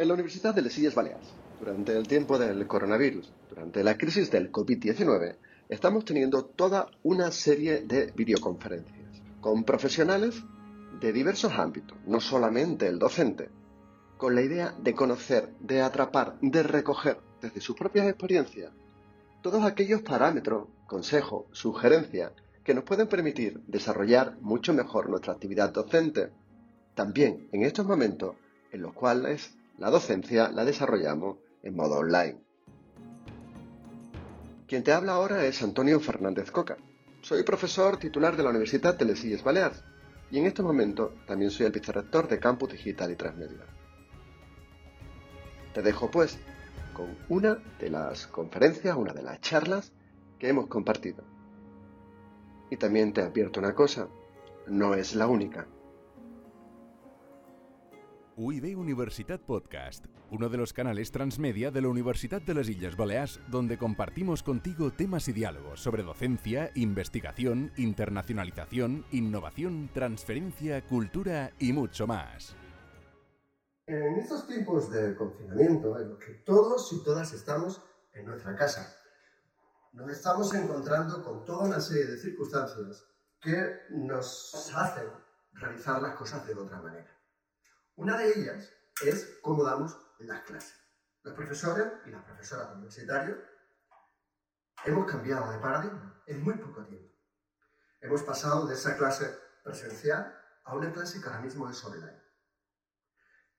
En la Universidad de Les Illes Balears, durante el tiempo del coronavirus, durante la crisis del COVID-19, estamos teniendo toda una serie de videoconferencias con profesionales de diversos ámbitos, no solamente el docente, con la idea de conocer, de atrapar, de recoger desde sus propias experiencias todos aquellos parámetros, consejos, sugerencias que nos pueden permitir desarrollar mucho mejor nuestra actividad docente, también en estos momentos en los cuales la docencia la desarrollamos en modo online. Quien te habla ahora es Antonio Fernández Coca. Soy profesor titular de la Universidad de Les Illes Balears y en este momento también soy el vicerrector de Campus Digital y Transmedia. Te dejo pues con una de las conferencias, una de las charlas que hemos compartido. Y también te advierto una cosa, no es la única. UIB Universitat Podcast, uno de los canales transmedia de la Universidad de las Islas Baleares, donde compartimos contigo temas y diálogos sobre docencia, investigación, internacionalización, innovación, transferencia, cultura y mucho más. En estos tiempos de confinamiento, en los que todos y todas estamos en nuestra casa, nos estamos encontrando con toda una serie de circunstancias que nos hacen realizar las cosas de otra manera. Una de ellas es cómo damos las clases. Los profesores y las profesoras universitarias hemos cambiado de paradigma en muy poco tiempo. Hemos pasado de esa clase presencial a una clase que ahora mismo es online.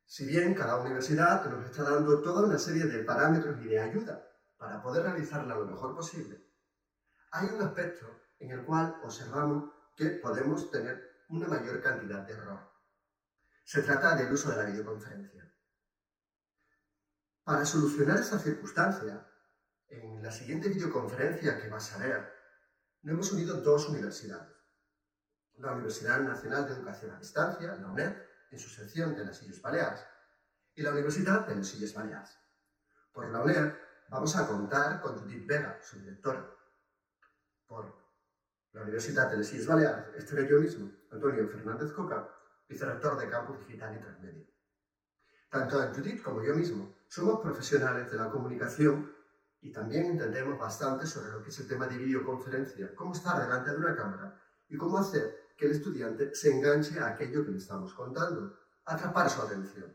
Si bien cada universidad nos está dando toda una serie de parámetros y de ayuda para poder realizarla lo mejor posible, hay un aspecto en el cual observamos que podemos tener una mayor cantidad de error. Se trata del uso de la videoconferencia. Para solucionar esa circunstancia, en la siguiente videoconferencia que vas a ver, nos hemos unido dos universidades. La Universidad Nacional de Educación a Distancia, la UNED, en su sección de las Illes Baleares, y la Universidad de las Illes Baleares. Por la UNED vamos a contar con Judith Vega, su directora. Por la Universidad de las Illes Baleares estaré yo mismo, Antonio Fernández Coca, vicerrector de Campus Digital y Transmedia. Tanto Judith como yo mismo somos profesionales de la comunicación y también entendemos bastante sobre lo que es el tema de videoconferencia, cómo estar delante de una cámara y cómo hacer que el estudiante se enganche a aquello que le estamos contando, atrapar su atención,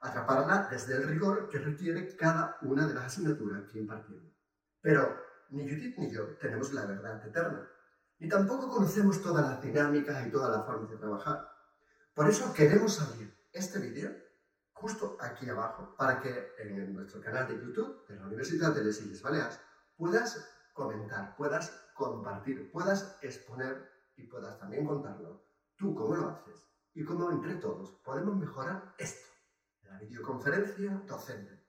atraparla desde el rigor que requiere cada una de las asignaturas que impartimos. Pero ni Judith ni yo tenemos la verdad eterna, ni tampoco conocemos todas las dinámicas y todas las formas de trabajar. Por eso queremos abrir este vídeo justo aquí abajo para que en nuestro canal de YouTube de la Universidad de Les Illes Baleares puedas comentar, puedas compartir, puedas exponer y puedas también contarlo tú cómo lo haces y cómo entre todos podemos mejorar esto, la videoconferencia docente.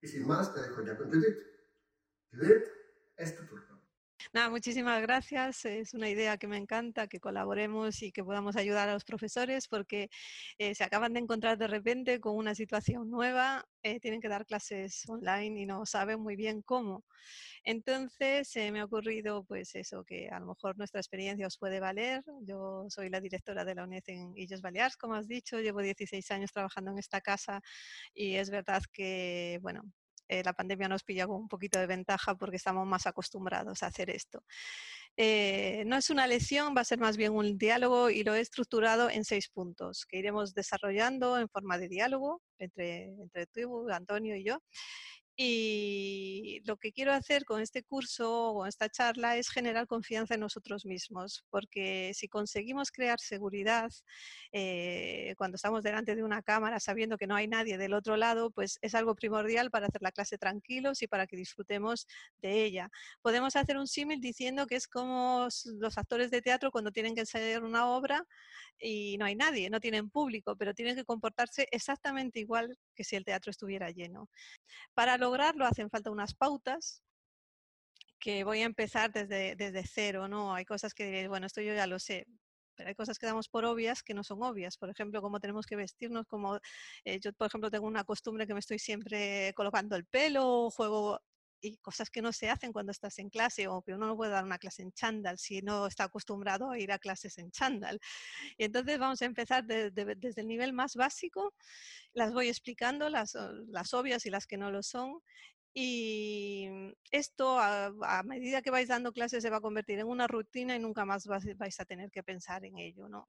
Y sin más, te dejo ya con Judith. Judith, es tu turno. Nada, muchísimas gracias. Es una idea que me encanta, que colaboremos y que podamos ayudar a los profesores porque eh, se acaban de encontrar de repente con una situación nueva, eh, tienen que dar clases online y no saben muy bien cómo. Entonces me ha ocurrido pues eso, que a lo mejor nuestra experiencia os puede valer. Yo soy la directora de la UNED en Illes Baleares, como has dicho, llevo 16 años trabajando en esta casa y es verdad que, bueno, eh, la pandemia nos pilla con un poquito de ventaja porque estamos más acostumbrados a hacer esto. Eh, no es una lección, va a ser más bien un diálogo y lo he estructurado en seis puntos que iremos desarrollando en forma de diálogo entre, entre tú, Antonio y yo. Y lo que quiero hacer con este curso o esta charla es generar confianza en nosotros mismos, porque si conseguimos crear seguridad eh, cuando estamos delante de una cámara sabiendo que no hay nadie del otro lado, pues es algo primordial para hacer la clase tranquilos y para que disfrutemos de ella. Podemos hacer un símil diciendo que es como los actores de teatro cuando tienen que ensayar una obra y no hay nadie, no tienen público, pero tienen que comportarse exactamente igual que si el teatro estuviera lleno. Para lograrlo hacen falta unas pautas que voy a empezar desde, desde cero, ¿no? Hay cosas que, bueno, esto yo ya lo sé, pero hay cosas que damos por obvias que no son obvias. Por ejemplo, cómo tenemos que vestirnos, como eh, yo, por ejemplo, tengo una costumbre que me estoy siempre colocando el pelo, juego y cosas que no se hacen cuando estás en clase o que uno no puede dar una clase en chándal si no está acostumbrado a ir a clases en chándal. Y entonces vamos a empezar desde el nivel más básico, las voy explicando, las, las obvias y las que no lo son, y esto a, medida que vais dando clases se va a convertir en una rutina y nunca más vais a tener que pensar en ello, ¿no?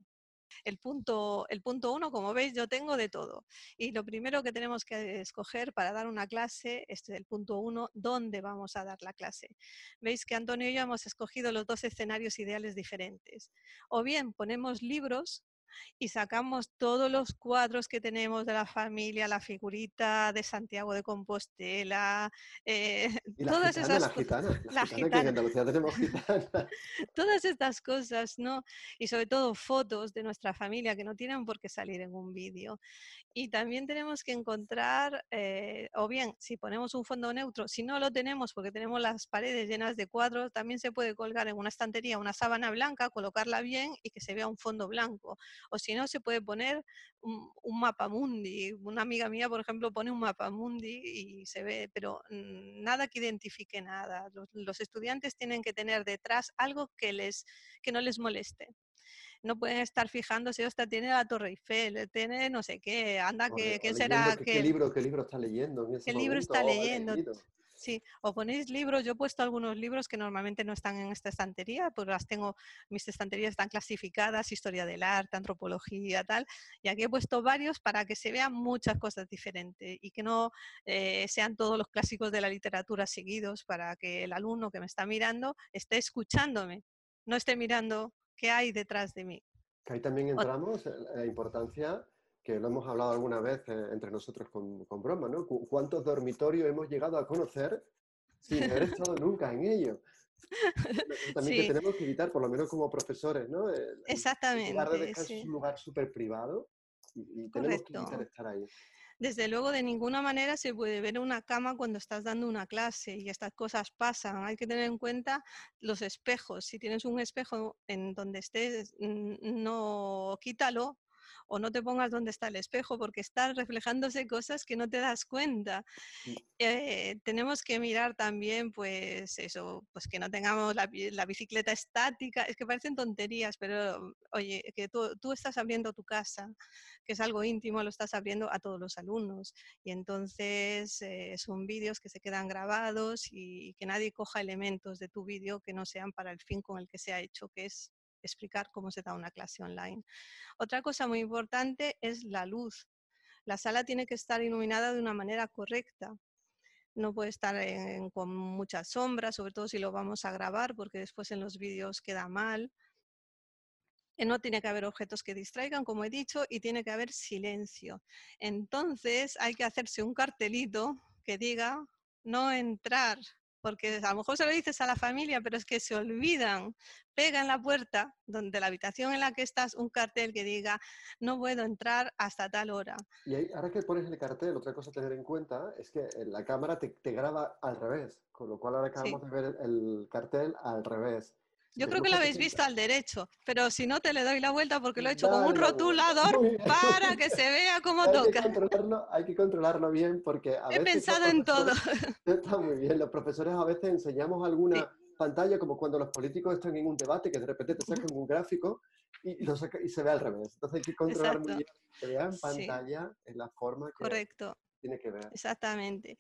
El punto, el punto uno, como veis, yo tengo de todo. Y lo primero que tenemos que escoger para dar una clase es el punto uno, dónde vamos a dar la clase. Veis que Antonio y yo hemos escogido los dos escenarios ideales diferentes. O bien ponemos libros y sacamos todos los cuadros que tenemos de la familia, la figurita de Santiago de Compostela, eh, todas esas la gitana, la, gitana, que en Andalucía tenemos gitana. todas estas cosas, ¿no? Y sobre todo fotos de nuestra familia que no tienen por qué salir en un vídeo. Y también tenemos que encontrar, eh, o bien, si ponemos un fondo neutro, si no lo tenemos porque tenemos las paredes llenas de cuadros, también se puede colgar en una estantería una sábana blanca, colocarla bien y que se vea un fondo blanco. O si no, se puede poner un, mapa mundi. Una amiga mía, por ejemplo, pone un mapa mundi y se ve, pero nada que identifique nada. Los, estudiantes tienen que tener detrás algo que, les, que no les moleste no pueden estar fijándose, hasta tiene la Torre Eiffel, tiene no sé qué, anda, que, ¿qué será? ¿qué, libro, ¿Qué libro está leyendo? ¿Qué libro está leyendo? Sí, o ponéis libros, yo he puesto algunos libros que normalmente no están en esta estantería, pues las tengo, mis estanterías están clasificadas, historia del arte, antropología, tal, y aquí he puesto varios para que se vean muchas cosas diferentes y que no eh, sean todos los clásicos de la literatura seguidos para que el alumno que me está mirando esté escuchándome, no esté mirando qué hay detrás de mí. Que ahí también entramos la importancia que lo hemos hablado alguna vez eh, entre nosotros con, con, broma, ¿no? ¿Cuántos dormitorios hemos llegado a conocer sin haber estado nunca en ellos? También que tenemos que evitar, por lo menos como profesores, ¿no? Exactamente. El lugar de descanso es un lugar súper privado y, tenemos que evitar estar ahí. Desde luego, de ninguna manera se puede ver una cama cuando estás dando una clase y estas cosas pasan. Hay que tener en cuenta los espejos. Si tienes un espejo en donde estés, no quítalo o no te pongas donde está el espejo porque están reflejándose cosas que no te das cuenta. Mm. Eh, tenemos que mirar también, pues eso, pues que no tengamos la, bicicleta estática, es que parecen tonterías, pero oye, que tú, estás abriendo tu casa, que es algo íntimo, lo estás abriendo a todos los alumnos y entonces eh, son vídeos que se quedan grabados y que nadie coja elementos de tu vídeo que no sean para el fin con el que se ha hecho, que es explicar cómo se da una clase online. Otra cosa muy importante es la luz. La sala tiene que estar iluminada de una manera correcta. No puede estar con muchas sombras, sobre todo si lo vamos a grabar, porque después en los vídeos queda mal. Eh, no tiene que haber objetos que distraigan, como he dicho, y tiene que haber silencio. Entonces hay que hacerse un cartelito que diga no entrar, porque a lo mejor se lo dices a la familia, pero es que se olvidan. Pega en la puerta donde la habitación en la que estás un cartel que diga no puedo entrar hasta tal hora. Y ahora que pones el cartel, otra cosa a tener en cuenta es que la cámara te, graba al revés, con lo cual ahora acabamos de ver el cartel al revés. Yo creo que lo habéis visto al derecho, pero si no te le doy la vuelta porque lo he hecho con un rotulador para que se vea cómo toca. hay que controlarlo bien porque a He pensado en todo. Está muy bien. Los profesores a veces enseñamos alguna pantalla como cuando los políticos están en un debate que de repente te sacan un gráfico y, lo y se ve al revés. Entonces hay que controlar muy bien que vea en pantalla en la forma que Correcto. tiene que ver. Exactamente.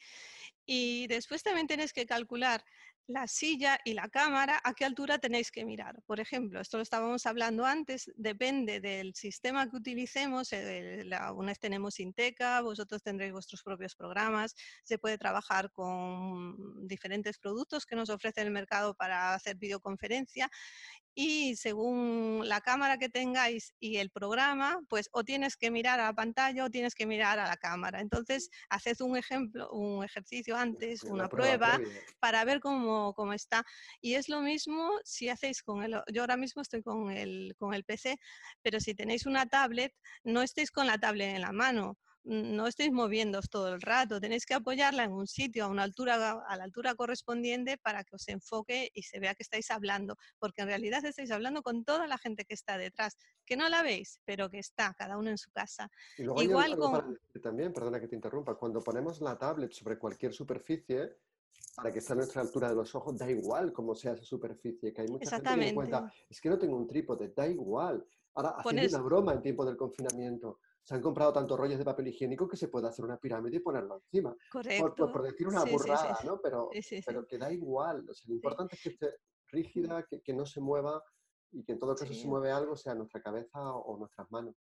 Y después también tienes que calcular la silla y la cámara, ¿a qué altura tenéis que mirar? Por ejemplo, esto lo estábamos hablando antes, depende del sistema que utilicemos. Eh, unas tenemos Inteca, vosotros tendréis vuestros propios programas. Se puede trabajar con diferentes productos que nos ofrece el mercado para hacer videoconferencia y según la cámara que tengáis y el programa, pues o tienes que mirar a la pantalla o tienes que mirar a la cámara. Entonces, haced un ejemplo, un ejercicio antes, una, prueba, para ver cómo, cómo, está. Y es lo mismo si hacéis con el... Yo ahora mismo estoy con el, con el PC, pero si tenéis una tablet, no estéis con la tablet en la mano no estéis moviendo todo el rato, tenéis que apoyarla en un sitio a una altura a la altura correspondiente para que os enfoque y se vea que estáis hablando, porque en realidad estáis hablando con toda la gente que está detrás, que no la veis, pero que está cada uno en su casa. Igual con... también, perdona que te interrumpa, cuando ponemos la tablet sobre cualquier superficie, para que esté a nuestra altura de los ojos, da igual cómo sea esa superficie, que hay mucha gente que cuenta, es que no tengo un trípode, da igual. Ahora, haciendo una broma en tiempo del confinamiento, se han comprado tantos rollos de papel higiénico que se puede hacer una pirámide y ponerlo encima. Correcto. Por, decir una burrada, ¿no? Pero, pero que da igual. O sea, lo importante es que esté rígida, que, que, no se mueva y que en todo caso se mueve algo, sea nuestra cabeza o nuestras manos.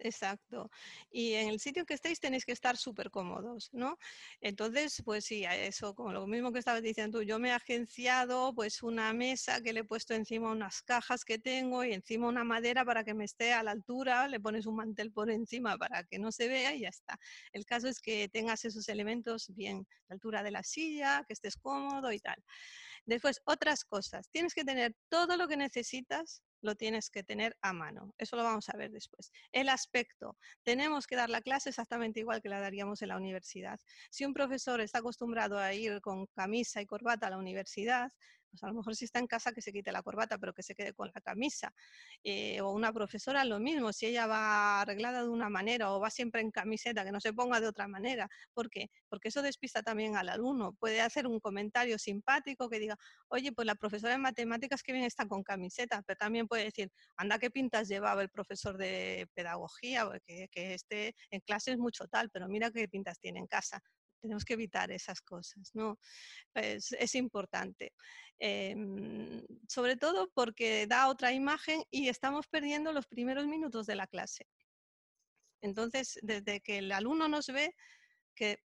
Exacto. Y en el sitio que estéis tenéis que estar súper cómodos, ¿no? Entonces, pues sí, eso, como lo mismo que estabas diciendo tú, yo me he agenciado pues una mesa que le he puesto encima unas cajas que tengo y encima una madera para que me esté a la altura, le pones un mantel por encima para que no se vea y ya está. El caso es que tengas esos elementos bien, la altura de la silla, que estés cómodo y tal. Después, otras cosas. Tienes que tener todo lo que necesitas lo tienes que tener a mano. Eso lo vamos a ver después. El aspecto. Tenemos que dar la clase exactamente igual que la daríamos en la universidad. Si un profesor está acostumbrado a ir con camisa y corbata a la universidad, pues a lo mejor si está en casa que se quite la corbata, pero que se quede con la camisa. Eh, o una profesora lo mismo, si ella va arreglada de una manera o va siempre en camiseta, que no se ponga de otra manera. ¿Por qué? Porque eso despista también al alumno. Puede hacer un comentario simpático que diga, oye, pues la profesora de matemáticas que bien está con camiseta, pero también puede decir, anda, ¿qué pintas llevaba el profesor de pedagogía? Que, que esté en clase es mucho tal, pero mira qué pintas tiene en casa tenemos que evitar esas cosas, ¿no? Es importante. Em, sobre todo porque da otra imagen y estamos perdiendo los primeros minutos de la clase. Entonces, desde que el alumno nos ve, que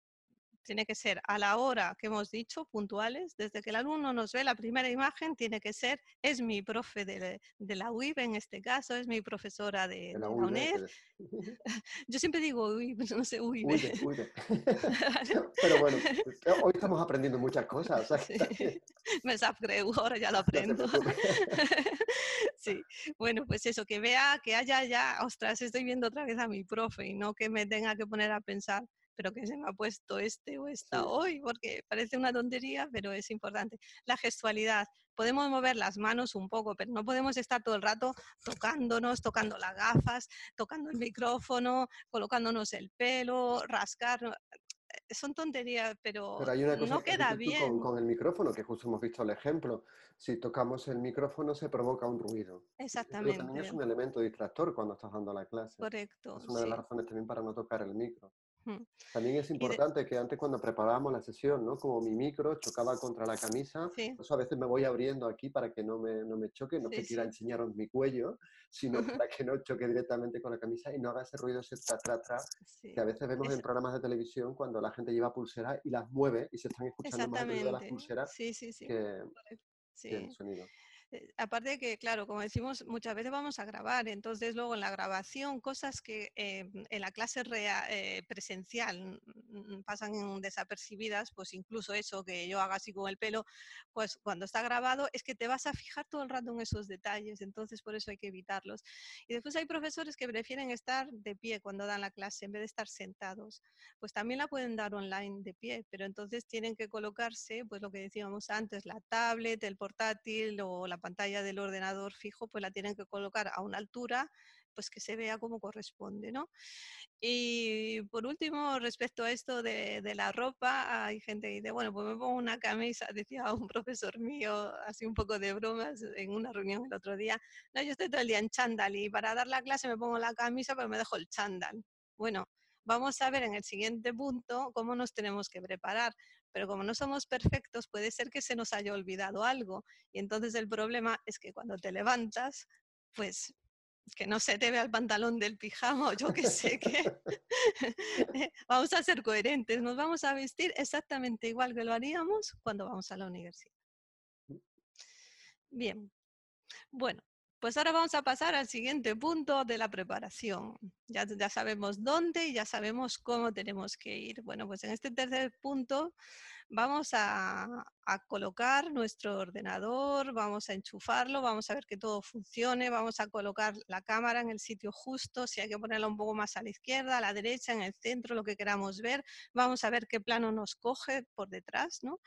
tiene que ser a la hora que hemos dicho, puntuales. Desde que el alumno nos ve la primera imagen, tiene que ser, es mi profe de, la UIB en este caso, es mi profesora de, la, UNED. Yo siempre digo UIB, no sé UIB. Pero bueno, hoy estamos aprendiendo muchas cosas. Me creo, ahora ya lo aprendo. sí, bueno, pues eso, que vea, que haya ya, ostras, estoy viendo otra vez a mi profe y no que me tenga que poner a pensar pero que se me ha puesto este o esta hoy, porque parece una tontería, pero es importante. La gestualidad. Podemos mover las manos un poco, pero no podemos estar todo el rato tocándonos, tocando las gafas, tocando el micrófono, colocándonos el pelo, rascar eh, son tonterías, pero, no queda bien. Con, el micrófono, que justo hemos visto el ejemplo, si tocamos el micrófono se provoca un ruido. Exactamente. Pero también es un elemento distractor cuando estás dando la clase. Correcto. Es una de las razones también para no tocar el micro. También es importante que antes cuando preparábamos la sesión, ¿no? Como mi micro chocaba contra la camisa, eso a veces me voy abriendo aquí para que no me, no me choque, no que quiera enseñaros mi cuello, sino para que no choque directamente con la camisa y no haga ese ruido, ese tra, tra, tra, que a veces vemos en programas de televisión cuando la gente lleva pulseras y las mueve y se están escuchando más el ruido de las pulseras que, que el sonido. Eh, aparte de que, claro, como decimos, muchas veces vamos a grabar, entonces luego en la grabación, cosas que eh, en la clase eh, presencial pasan desapercibidas, pues incluso eso que yo haga así con el pelo, pues cuando está grabado es que te vas a fijar todo el rato en esos detalles, entonces por eso hay que evitarlos. Y después hay profesores que prefieren estar de pie cuando dan la clase en vez de estar sentados, pues también la pueden dar online de pie, pero entonces tienen que colocarse, pues lo que decíamos antes, la tablet, el portátil o la pantalla del ordenador fijo, pues la tienen que colocar a una altura pues que se vea como corresponde, ¿no? Y por último, respecto a esto de, la ropa, hay gente que dice, bueno, pues me pongo una camisa, decía un profesor mío, así un poco de bromas, en una reunión el otro día, no, yo estoy todo el día en chándal y para dar la clase me pongo la camisa, pero me dejo el chándal. Bueno, vamos a ver en el siguiente punto cómo nos tenemos que preparar, pero como no somos perfectos, puede ser que se nos haya olvidado algo. Y entonces el problema es que cuando te levantas, pues que no se te vea el pantalón del pijama o yo que sé que vamos a ser coherentes, nos vamos a vestir exactamente igual que lo haríamos cuando vamos a la universidad. Bien, bueno, pues ahora vamos a pasar al siguiente punto de la preparación. Ya, ya sabemos dónde y ya sabemos cómo tenemos que ir. Bueno, pues en este tercer punto vamos a, colocar nuestro ordenador, vamos a enchufarlo, vamos a ver que todo funcione, vamos a colocar la cámara en el sitio justo, si hay que ponerla un poco más a la izquierda, a la derecha, en el centro, lo que queramos ver, vamos a ver qué plano nos coge por detrás, ¿no?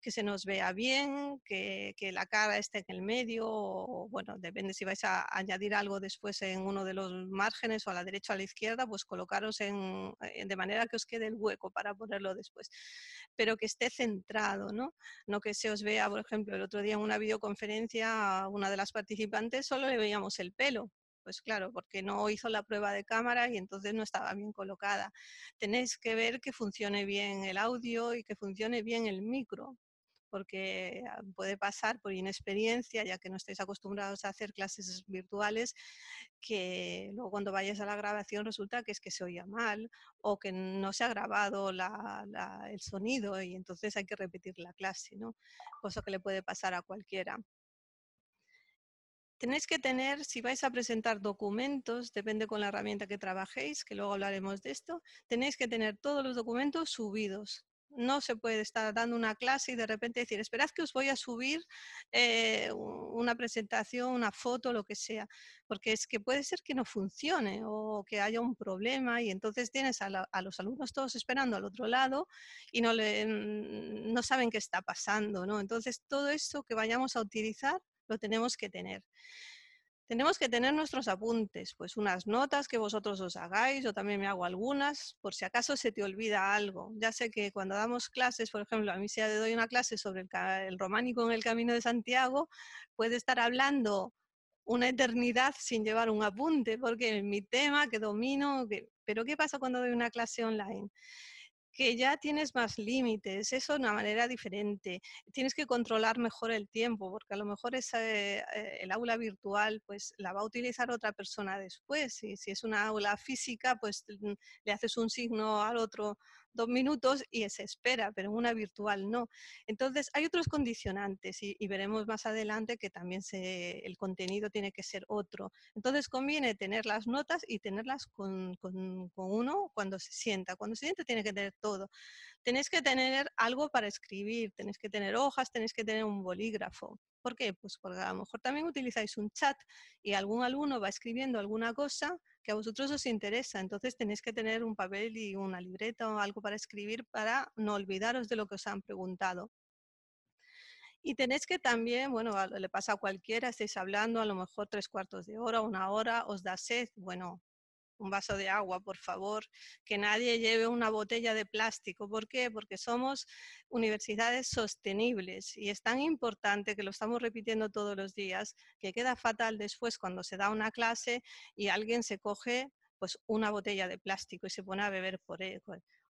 que se nos vea bien, que, la cara esté en el medio, o, bueno, depende si vais a añadir algo después en uno de los márgenes o a la derecha o a la izquierda, pues colocaros en, de manera que os quede el hueco para ponerlo después, pero que esté centrado, ¿no? No que se os vea, por ejemplo, el otro día en una videoconferencia a una de las participantes solo le veíamos el pelo, pues claro, porque no hizo la prueba de cámara y entonces no estaba bien colocada. Tenéis que ver que funcione bien el audio y que funcione bien el micro, porque ah, puede pasar por inexperiencia, ya que no estáis acostumbrados a hacer clases virtuales, que luego cuando vayas a la grabación resulta que es que se oía mal o que no se ha grabado el sonido y entonces hay que repetir la clase, ¿no? Cosa que le puede pasar a cualquiera. Tenéis que tener, si vais a presentar documentos, depende con la herramienta que trabajéis, que luego hablaremos de esto, tenéis que tener todos los documentos subidos no se puede estar dando una clase y de repente decir, esperad que os voy a subir eh, una presentación, una foto, lo que sea, porque es que puede ser que no funcione o que haya un problema y entonces tienes a, los alumnos todos esperando al otro lado y no, le, no saben qué está pasando, ¿no? Entonces todo eso que vayamos a utilizar lo tenemos que tener. Tenemos que tener nuestros apuntes, pues unas notas que vosotros os hagáis, yo también me hago algunas, por si acaso se te olvida algo. Ya sé que cuando damos clases, por ejemplo, a mí si doy una clase sobre el, románico en el Camino de Santiago, puede estar hablando una eternidad sin llevar un apunte, porque es mi tema que domino, pero ¿qué pasa cuando doy una clase online? Que ya tienes más límites, eso de una manera diferente. Tienes que controlar mejor el tiempo, porque a lo mejor esa, eh, el aula virtual pues la va a utilizar otra persona después. Y si es una aula física, pues le haces un signo al otro dos minutos y se espera, pero en una virtual no. Entonces, hay otros condicionantes y, veremos más adelante que también se, el contenido tiene que ser otro. Entonces, conviene tener las notas y tenerlas con, con, uno cuando se sienta. Cuando se sienta tiene que tener todo. Tenéis que tener algo para escribir, tenéis que tener hojas, tenéis que tener un bolígrafo. ¿Por qué? Pues porque a lo mejor también utilizáis un chat y algún alumno va escribiendo alguna cosa que a vosotros os interesa. Entonces tenéis que tener un papel y una libreta o algo para escribir para no olvidaros de lo que os han preguntado. Y tenéis que también, bueno, le pasa a cualquiera, estáis hablando a lo mejor tres cuartos de hora, una hora, os da sed, bueno, un vaso de agua, por favor, que nadie lleve una botella de plástico. ¿Por qué? Porque somos universidades sostenibles y es tan importante que lo estamos repitiendo todos los días que queda fatal después cuando se da una clase y alguien se coge pues una botella de plástico y se pone a beber por él.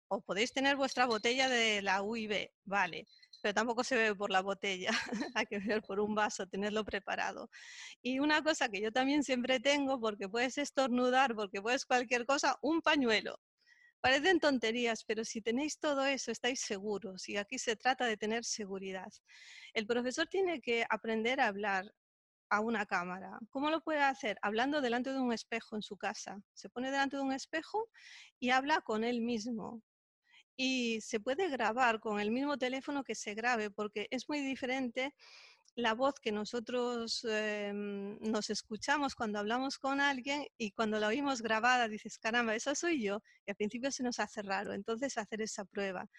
O podéis tener vuestra botella de la UIB, vale, pero tampoco se bebe por la botella, hay que beber por un vaso, tenerlo preparado. Y una cosa que yo también siempre tengo, porque puedes estornudar, porque puedes cualquier cosa, un pañuelo. Parecen tonterías, pero si tenéis todo eso, estáis seguros. Y aquí se trata de tener seguridad. El profesor tiene que aprender a hablar a una cámara. ¿Cómo lo puede hacer? Hablando delante de un espejo en su casa. Se pone delante de un espejo y habla con él mismo y se puede grabar con el mismo teléfono que se grabe, porque es muy diferente la voz que nosotros em, nos escuchamos cuando hablamos con alguien y cuando la oímos grabada dices, caramba, eso soy yo. Y al principio se nos hace raro. Entonces hacer esa prueba.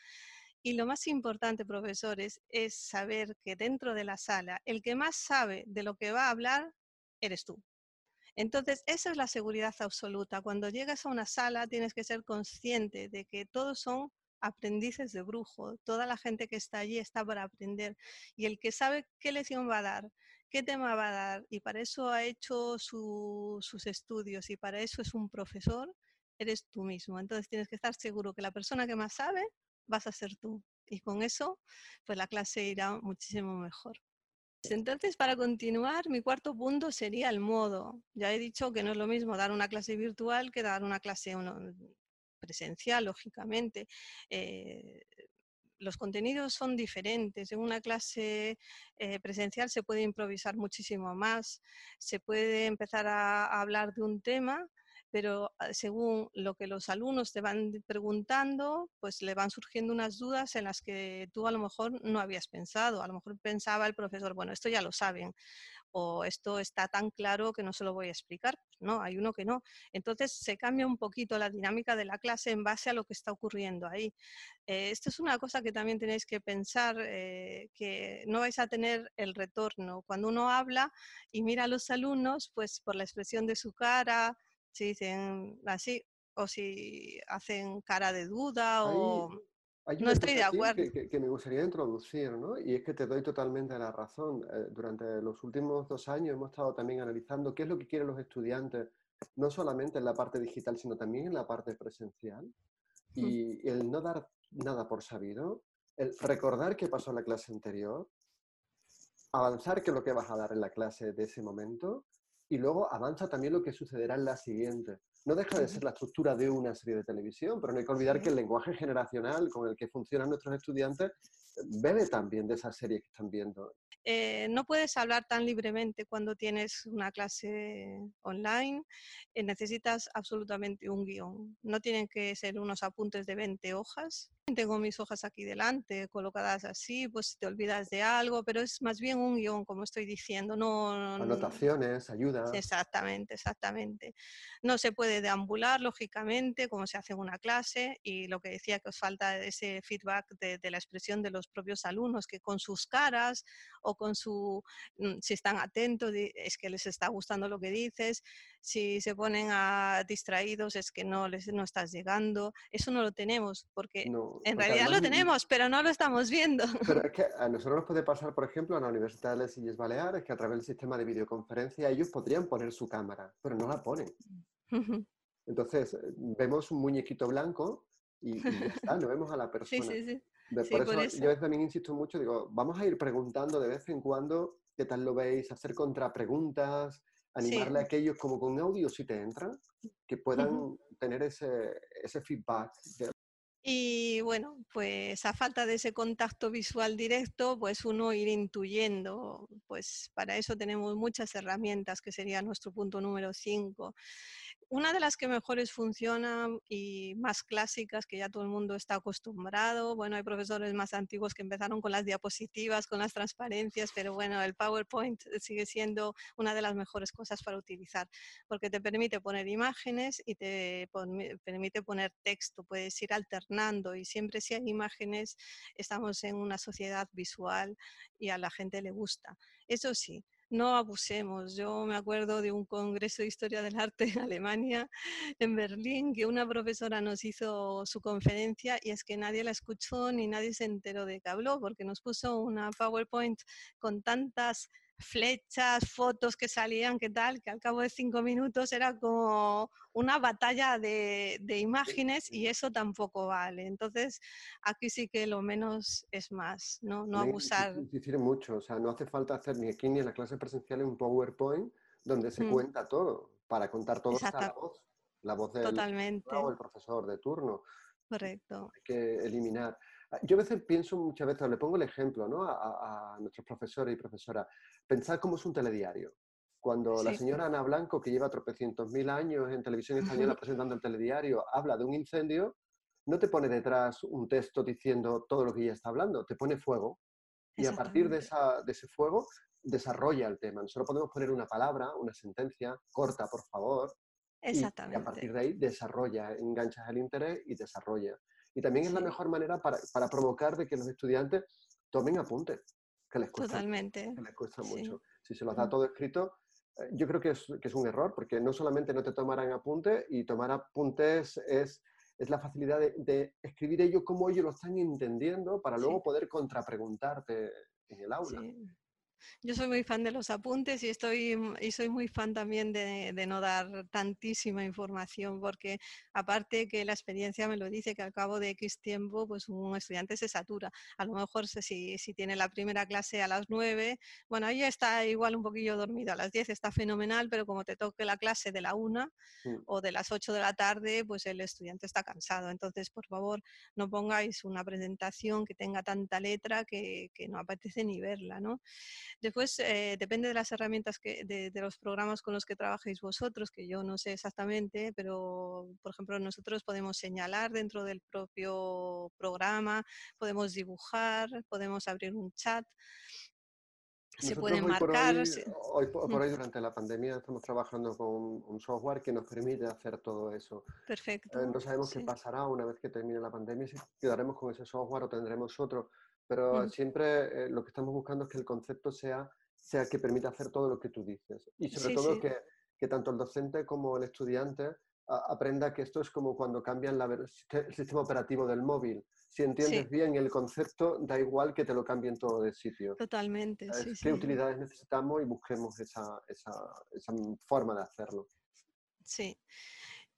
Y lo más importante, profesores, es saber que dentro de la sala, el que más sabe de lo que va a hablar, eres tú. Entonces, esa es la seguridad absoluta. Cuando llegas a una sala, tienes que ser consciente de que todos son aprendices de brujo. Toda la gente que está allí está para aprender. Y el que sabe qué lección va a dar, qué tema va a dar, y para eso ha hecho sus estudios y para eso es un profesor, eres tú mismo. Entonces tienes que estar seguro que la persona que más sabe vas a ser tú. Y con eso, pues la clase irá muchísimo mejor. Entonces, para continuar, mi cuarto punto sería el modo. Ya he dicho que no es lo mismo dar una clase virtual que dar una clase presencial, lógicamente. Eh, los contenidos son diferentes. En una clase eh, presencial se puede improvisar muchísimo más, se puede empezar a, hablar de un tema, pero ah, según lo que los alumnos te van preguntando, pues le van surgiendo unas dudas en las que tú a lo mejor no habías pensado. A lo mejor pensaba el profesor, bueno, esto ya lo saben, o esto está tan claro que no se lo voy a explicar. Pues no, hay uno que no. Entonces se cambia un poquito la dinámica de la clase en base a lo que está ocurriendo ahí. Eh, esto es una cosa que también tenéis que pensar, eh, que no vais a tener el retorno. Cuando uno habla y mira a los alumnos, pues por la expresión de su cara, si dicen así, o si hacen cara de duda o... no estoy de acuerdo. Que, me gustaría introducir, ¿no? Y es que te doy totalmente la razón. Eh, durante los últimos dos años hemos estado también analizando qué es lo que quieren los estudiantes, no solamente en la parte digital, sino también en la parte presencial. Y el no dar nada por sabido, el recordar qué pasó en la clase anterior, avanzar qué es lo que vas a dar en la clase de ese momento y luego avanza también lo que sucederá en la siguiente. No deja de ser la estructura de una serie de televisión, pero no hay que olvidar que el lenguaje generacional con el que funcionan nuestros estudiantes bebe también de esa serie que están viendo. Eh, no puedes hablar tan libremente cuando tienes una clase online. Eh, necesitas absolutamente un guion. No tienen que ser unos apuntes de 20 hojas. Tengo mis hojas aquí delante, colocadas así, pues te olvidas de algo, pero es más bien un guion, como estoy diciendo. No, Anotaciones, ayuda. Exactamente, exactamente. No se puede deambular, lógicamente, como se hace en una clase, y lo que decía que os falta ese feedback de, de la expresión de los propios alumnos, que con sus caras o con su, mm, si están atentos, es que les está gustando lo que dices, si se ponen a distraídos es que no les no estás llegando, eso no lo tenemos, porque en realidad lo tenemos, pero no lo estamos viendo. Pero es que a nosotros nos puede pasar, por ejemplo, en la Universidad de Les Illes Baleares, que a través del sistema de videoconferencia ellos podrían poner su cámara, pero no la ponen. Entonces, vemos un muñequito blanco y, ya está, no vemos a la persona. Sí, sí, sí por, eso, yo a veces también insisto mucho, digo, vamos a ir preguntando de vez en cuando qué tal lo veis, hacer contrapreguntas, animarle a aquellos como con audio si te entran, que puedan tener ese, ese feedback. Y bueno, pues a falta de ese contacto visual directo, pues uno ir intuyendo, pues para eso tenemos muchas herramientas, que sería nuestro punto número 5 una de las que mejores funcionan y más clásicas, que ya todo el mundo está acostumbrado, bueno, hay profesores más antiguos que empezaron con las diapositivas, con las transparencias, pero bueno, el PowerPoint sigue siendo una de las mejores cosas para utilizar, porque te permite poner imágenes y te permite poner texto, puedes ir alternando y siempre si hay imágenes, estamos en una sociedad visual y a la gente le gusta. Eso sí, no abusemos. Yo me acuerdo de un congreso de historia del arte en Alemania, en Berlín, que una profesora nos hizo su conferencia y es que nadie la escuchó ni nadie se enteró de que habló, porque nos puso una PowerPoint con tantas flechas, fotos que salían, que tal, que al cabo de cinco minutos era como una batalla de, imágenes y eso tampoco vale. Entonces, aquí sí que lo menos es más, no, no abusar. Difiere mucho, o sea, no hace falta hacer ni aquí ni en la clase presencial un PowerPoint donde se mm. cuenta todo. Para contar todo está la voz, la voz del Totalmente. el profesor de turno. Correcto. Hay que eliminar. Ah, yo a veces pienso muchas veces, le pongo el ejemplo ¿no? a, nuestros profesores y profesoras, pensar cómo es un telediario. Cuando la señora Ana Blanco, que lleva tropecientos mil años en televisión española presentando el telediario, habla de un incendio, no te pone detrás un texto diciendo todo lo que ella está hablando, te pone fuego. Y a partir de, esa, de ese fuego desarrolla el tema. Nosotros podemos poner una palabra, una sentencia corta, por favor. Exactamente. Y a partir de ahí desarrolla, enganchas el interés y desarrolla. Y también es la mejor manera para, para, provocar de que los estudiantes tomen apuntes, que les cuesta, Totalmente. Que les cuesta mucho. Si se los da todo escrito, eh, yo creo que es, que es, un error, porque no solamente no te tomarán apuntes, y tomar apuntes es, es la facilidad de, de, escribir ellos como ellos lo están entendiendo para luego poder contrapreguntarte en el aula. Yo soy muy fan de los apuntes y, estoy, mm, y soy muy fan también de, no dar tantísima información, porque aparte que la experiencia me lo dice que al cabo de X tiempo, pues un estudiante se satura. A lo mejor si, si tiene la primera clase a las 9, bueno, ahí está igual un poquillo dormido, a las 10 está fenomenal, pero como te toque la clase de la 1 mm. o de las 8 de la tarde, pues el estudiante está cansado. Entonces, por favor, no pongáis una presentación que tenga tanta letra que, que no apetece ni verla, ¿no? Después, eh, depende de las herramientas, que, de, los programas con los que trabajéis vosotros, que yo no sé exactamente, pero, por ejemplo, nosotros podemos señalar dentro del propio programa, podemos dibujar, podemos abrir un chat. se pueden marcar. Hoy, por hoy, durante la pandemia, estamos trabajando con un software que nos permite hacer todo eso. Perfecto. Eh, no sabemos qué pasará una vez que termine la pandemia, si quedaremos con ese software o tendremos otro pero siempre eh, lo que estamos buscando es que el concepto sea, sea que permita hacer todo lo que tú dices. Y sobre todo Que, que, tanto el docente como el estudiante aprenda que esto es como cuando cambian el sistema operativo del móvil. Si entiendes bien el concepto, da igual que te lo cambien todo de sitio. Totalmente. Sí, ¿Qué utilidades necesitamos y busquemos esa, esa, esa forma de hacerlo? Sí.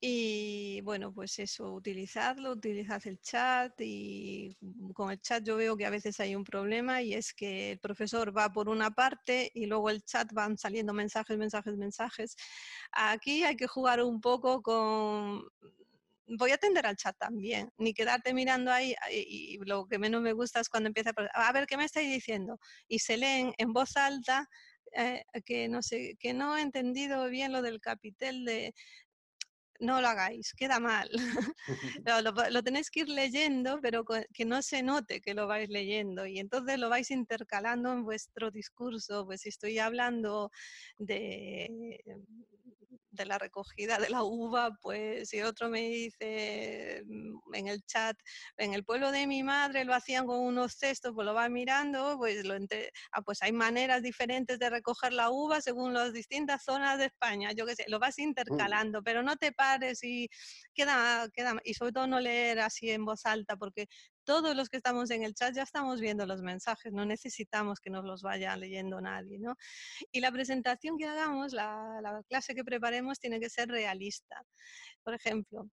Y bueno, pues eso, utilizarlo, utilizad el chat y con el chat yo veo que a veces hay un problema y es que el profesor va por una parte y luego el chat van saliendo mensajes, mensajes, mensajes. Aquí hay que jugar un poco con... Voy a atender al chat también, ni quedarte mirando ahí y lo que menos me gusta es cuando empieza a ver qué me estáis diciendo y se leen en voz alta eh, que no sé, que no he entendido bien lo del capitel de, no lo hagáis, queda mal. lo, tenéis que ir leyendo, pero que no se note que lo vais leyendo y entonces lo vais intercalando en vuestro discurso. Pues si estoy hablando de de la recogida de la uva, pues si otro me dice mm, en el chat, en el pueblo de mi madre lo hacían con unos cestos, pues lo va mirando, pues, lo ah, pues hay maneras diferentes de recoger la uva según las distintas zonas de España, yo qué sé, lo vas mm. intercalando, pero no te pares y queda, queda, y sobre todo no leer así en voz alta, porque todos los que estamos en el chat ya estamos viendo los mensajes, no necesitamos que nos los vaya leyendo nadie, ¿no? Y la presentación que hagamos, la, clase que preparemos, tiene que ser realista. Por ejemplo,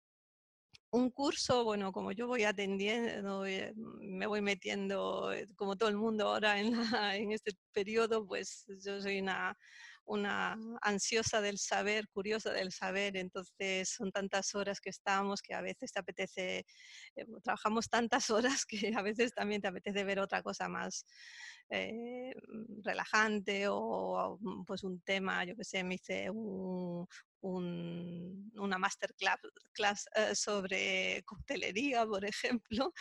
un curso, bueno, como yo voy atendiendo, eh, me voy metiendo, eh, como todo el mundo ahora en, en este periodo, pues yo soy una una ansiosa del saber, curiosa del saber, entonces son tantas horas que estamos que a veces te apetece, eh, trabajamos tantas horas que a veces también te apetece ver otra cosa más eh, relajante o pues un tema, yo que sé, me hice un, una masterclass class, eh, sobre coctelería, por ejemplo.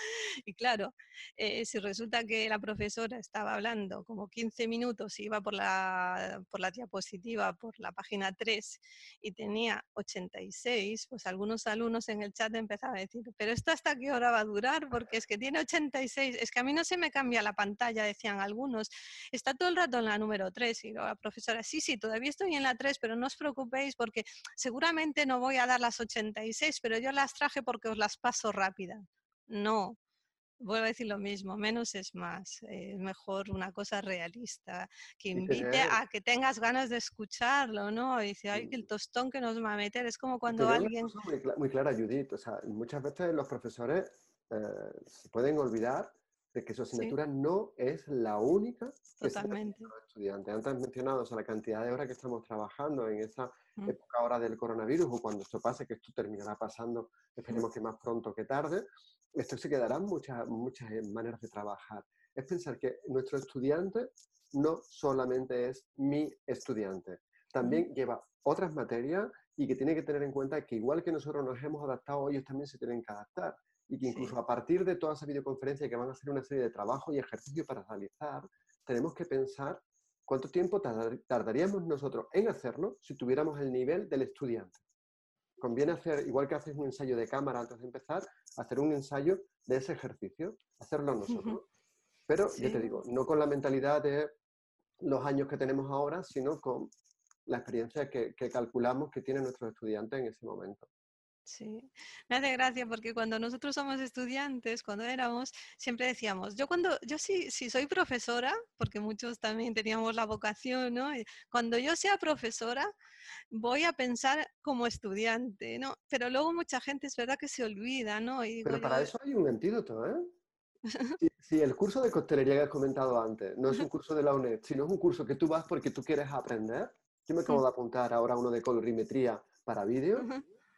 Y claro, eh, si resulta que la profesora estaba hablando como 15 minutos, iba por la, por la diapositiva, por la página 3 y tenía 86, pues algunos alumnos en el chat empezaban a decir, pero esto hasta qué hora va a durar, porque es que tiene 86, es que a mí no se me cambia la pantalla, decían algunos, está todo el rato en la número 3 y la profesora, sí, sí, todavía estoy en la 3, pero no os preocupéis porque seguramente no voy a dar las 86, pero yo las traje porque os las paso rápida. No, vuelvo a decir lo mismo, menos es más. Es mejor una cosa realista, que invite a que tengas ganas de escucharlo, ¿no? Y dice, ay, el tostón que nos va a meter. Es como cuando alguien... Muy, clara, Judith. O sea, muchas veces los profesores eh, se pueden olvidar de que su asignatura no es la única que Totalmente. los estudiantes. Antes mencionado o la cantidad de horas que estamos trabajando en esa época ahora del coronavirus o cuando esto pase, que esto terminará pasando, esperemos que más pronto que tarde, esto se quedarán muchas, muchas eh, maneras de trabajar. Es pensar que nuestro estudiante no solamente es mi estudiante, también lleva otras materias y que tiene que tener en cuenta que igual que nosotros nos hemos adaptado, ellos también se tienen que adaptar y que incluso a partir de toda esa videoconferencia que van a ser una serie de trabajo y ejercicio para realizar, tenemos que pensar cuánto tiempo tardaríamos nosotros en hacerlo si tuviéramos el nivel del estudiante. Conviene hacer, igual que haces un ensayo de cámara antes de empezar, hacer un ensayo de ese ejercicio, hacerlo nosotros. Pero, yo te digo, no con la mentalidad de los años que tenemos ahora, sino con la experiencia que, que calculamos que tienen nuestros estudiantes en ese momento. Sí, me hace gracia porque cuando nosotros somos estudiantes, cuando éramos, siempre decíamos, yo cuando, yo sí, si soy profesora, porque muchos también teníamos la vocación, ¿no? Cuando yo sea profesora, voy a pensar como estudiante, ¿no? Pero luego mucha gente es verdad que se olvida, ¿no? Pero para eso hay un antídoto, ¿eh? Si, el curso de costelería que has comentado antes no es un curso de la UNED, sino es un curso que tú vas porque tú quieres aprender, yo me acabo de apuntar ahora uno de colorimetría para vídeo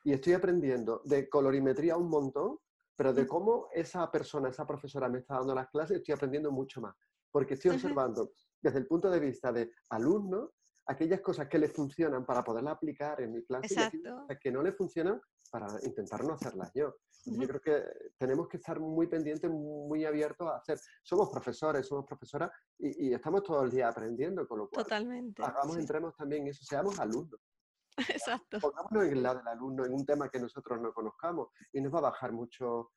y estoy aprendiendo de colorimetría un montón, pero de cómo esa persona, esa profesora me está dando las clases, estoy aprendiendo mucho más, porque estoy observando desde el punto de vista de alumno aquellas cosas que le funcionan para poderlas aplicar en mi clase y aquellas que no le funcionan para intentar no hacerlas yo. Yo creo que tenemos que estar muy pendientes, muy abiertos a hacer. Somos profesores, somos profesoras y, estamos todo el día aprendiendo, con lo cual Totalmente, hagamos, entremos también en eso, seamos alumnos. Exacto. Pongámonos en el lado del alumno en un tema que nosotros no conozcamos y nos va a bajar mucho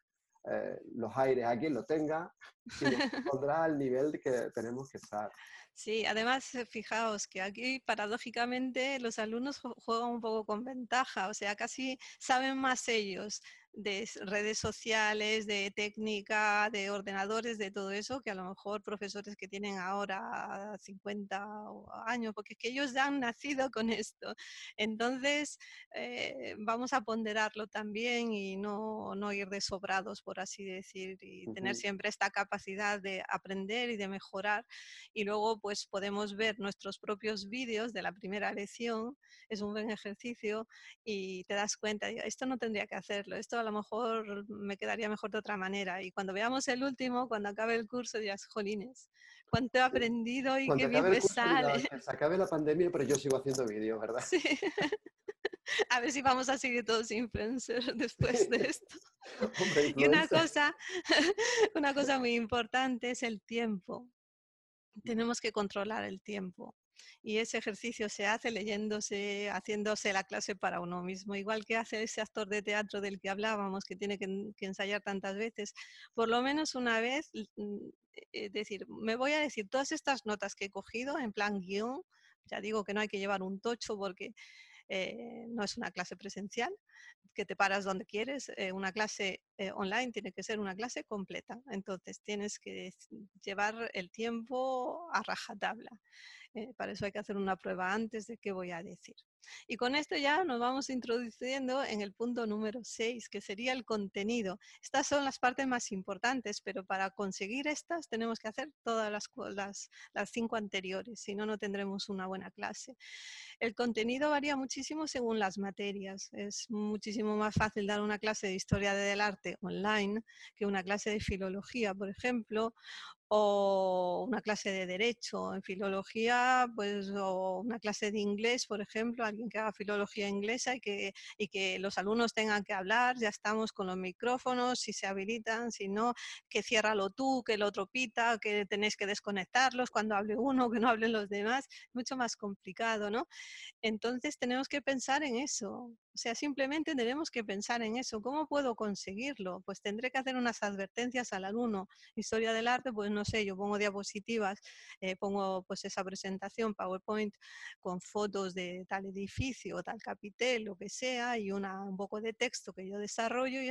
eh, los aires a quien lo tenga y nos pondrá al nivel que tenemos que estar. Sí, además, eh, fijaos que aquí paradójicamente los alumnos juegan un poco con ventaja, o sea, casi saben más ellos de redes sociales, de técnica, de ordenadores, de todo eso, que a lo mejor profesores que tienen ahora 50 años, porque es que ellos ya han nacido con esto. Entonces, eh, vamos a ponderarlo también y no, no, ir desobrados, por así decir, y tener siempre esta capacidad de aprender y de mejorar. Y luego, pues podemos ver nuestros propios vídeos de la primera lección, es un buen ejercicio y te das cuenta, esto no tendría que hacerlo, esto a lo mejor me quedaría mejor de otra manera. Y cuando veamos el último, cuando acabe el curso, dirás, jolines, cuánto he aprendido y qué bien me sale. se acabe la pandemia, pero yo sigo haciendo vídeos, ¿verdad? Sí. A ver si vamos a seguir todos influencers después de esto. y una cosa, una cosa muy importante es el tiempo. Tenemos que controlar el tiempo y ese ejercicio se hace leyéndose, haciéndose la clase para uno mismo, igual que hace ese actor de teatro del que hablábamos, que tiene que, ensayar tantas veces, por lo menos una vez, mm, es decir, me voy a decir todas estas notas que he cogido en plan guion, ya digo que no hay que llevar un tocho porque eh, no es una clase presencial, que te paras donde quieres. Eh, una clase eh, online tiene que ser una clase completa. Entonces tienes que llevar el tiempo a rajatabla. Eh, para eso hay que hacer una prueba antes de qué voy a decir. Y con esto ya nos vamos introduciendo en el punto número 6, que sería el contenido. Estas son las partes más importantes, pero para conseguir estas tenemos que hacer todas las, las, las cinco anteriores, si no, no tendremos una buena clase. El contenido varía muchísimo según las materias. Es muchísimo más fácil dar una clase de historia del arte online que una clase de filología, por ejemplo, o una clase de derecho en filología, pues o una clase de inglés, por ejemplo, alguien que haga filología inglesa y que, y que los alumnos tengan que hablar, ya estamos con los micrófonos, si se habilitan, si no, que ciérralo tú, que el otro pita, que tenéis que desconectarlos cuando hable uno, que no hablen los demás, mucho más complicado, ¿no? Entonces tenemos que pensar en eso, o sea, simplemente tenemos que pensar en eso. ¿Cómo puedo conseguirlo? Pues tendré que hacer unas advertencias al alumno. Historia del arte, pues no sé, yo pongo diapositivas, eh, pongo pues esa presentación PowerPoint con fotos de tal edificio, tal capitel, lo que sea, y una, un poco de texto que yo desarrollo y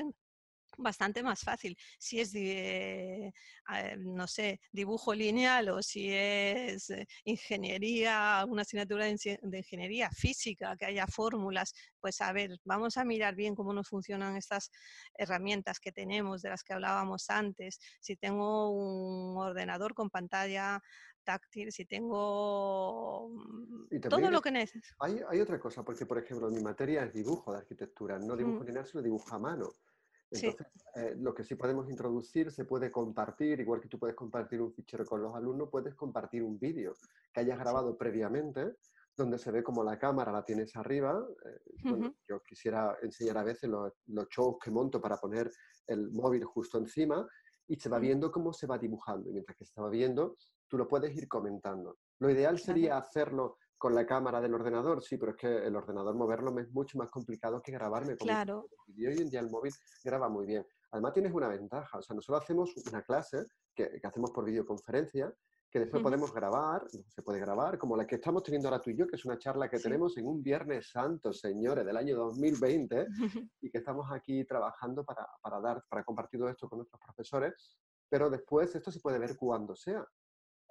bastante más fácil. Si es, de, eh, no sé, dibujo lineal o si es eh, ingeniería, una asignatura de, ingeniería física, que haya fórmulas, pues a ver, vamos a mirar bien cómo nos funcionan estas herramientas que tenemos, de las que hablábamos antes. Si tengo un ordenador con pantalla táctil, si tengo mm, todo lo que necesito. Hay, hay, otra cosa, porque por ejemplo mi materia es dibujo de arquitectura, no dibujo mm. lineal, sino dibujo a mano. Entonces, eh, lo que sí podemos introducir se puede compartir, igual que tú puedes compartir un fichero con los alumnos, puedes compartir un vídeo que hayas grabado previamente, donde se ve como la cámara la tienes arriba. Eh, yo quisiera enseñar a veces los, shows que monto para poner el móvil justo encima y se va viendo cómo se va dibujando. Y mientras que se va viendo, tú lo puedes ir comentando. Lo ideal sería hacerlo con la cámara del ordenador, sí, pero es que el ordenador moverlo es mucho más complicado que grabarme con claro. Y hoy en día el móvil graba muy bien. Además tienes una ventaja, o sea, nosotros hacemos una clase que, hacemos por videoconferencia, que después podemos grabar, se puede grabar, como la que estamos teniendo ahora tú y yo, que es una charla que tenemos en un Viernes Santo, señores, del año 2020, y que estamos aquí trabajando para, para dar, para compartir todo esto con nuestros profesores, pero después esto se puede ver cuando sea.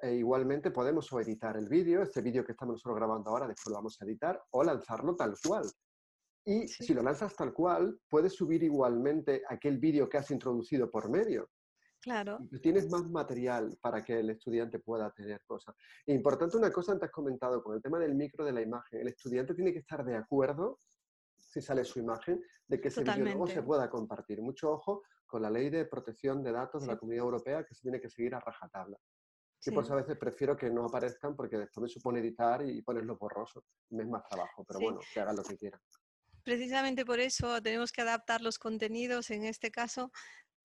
E igualmente podemos o editar el vídeo, este vídeo que estamos nosotros grabando ahora, después lo vamos a editar, o lanzarlo tal cual. Y si lo lanzas tal cual, puedes subir igualmente aquel vídeo que has introducido por medio. Claro. tienes más material para que el estudiante pueda tener cosas. Importante una cosa antes comentado con el tema del micro de la imagen. El estudiante tiene que estar de acuerdo, si sale su imagen, de que ese vídeo no se pueda compartir. Mucho ojo con la ley de protección de datos de la Comunidad Europea que se tiene que seguir a rajatabla. Y por eso a veces prefiero que no aparezcan porque después me supone editar y ponerlo borroso. Me es más trabajo, pero bueno, que hagan lo que quieran. Precisamente por eso tenemos que adaptar los contenidos, en este caso,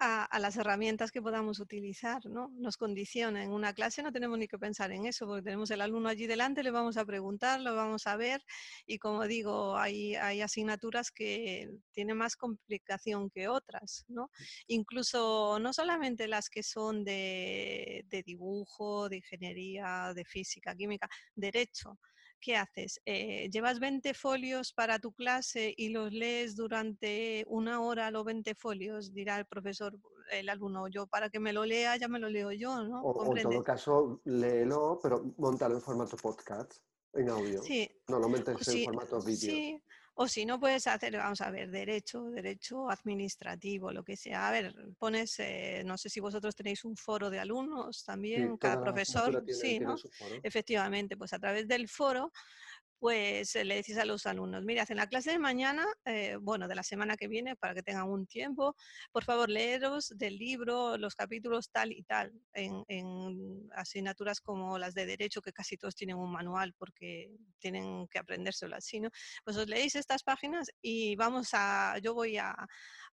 a, las herramientas que podamos utilizar, ¿no? Nos condiciona. En una clase no tenemos ni que pensar en eso, porque tenemos el alumno allí delante, le vamos a preguntar, lo vamos a ver, y como digo, hay, hay asignaturas que tienen más complicación que otras, ¿no? Incluso no solamente las que son de, de dibujo, de ingeniería, de física, química, derecho. ¿Qué haces? Eh, ¿Llevas 20 folios para tu clase y los lees durante una hora los 20 folios? Dirá el profesor, el alumno, yo para que me lo lea ya me lo leo yo, ¿no? O, en todo caso, léelo, pero montalo en formato podcast, en audio. Sí. No lo metes en formato vídeo. Sí, o si no puedes hacer, vamos a ver, derecho, derecho administrativo, lo que sea. A ver, pones, eh, no sé si vosotros tenéis un foro de alumnos también, cada profesor, sí, ¿no? Efectivamente, pues a través del foro pues eh, le decís a los alumnos, mira, en la clase de mañana, eh, bueno, de la semana que viene, para que tengan un tiempo, por favor, leeros del libro los capítulos tal y tal, en, asignaturas como las de Derecho, que casi todos tienen un manual porque tienen que aprendérselo así, ¿no? Pues os leéis estas páginas y vamos a, yo voy a,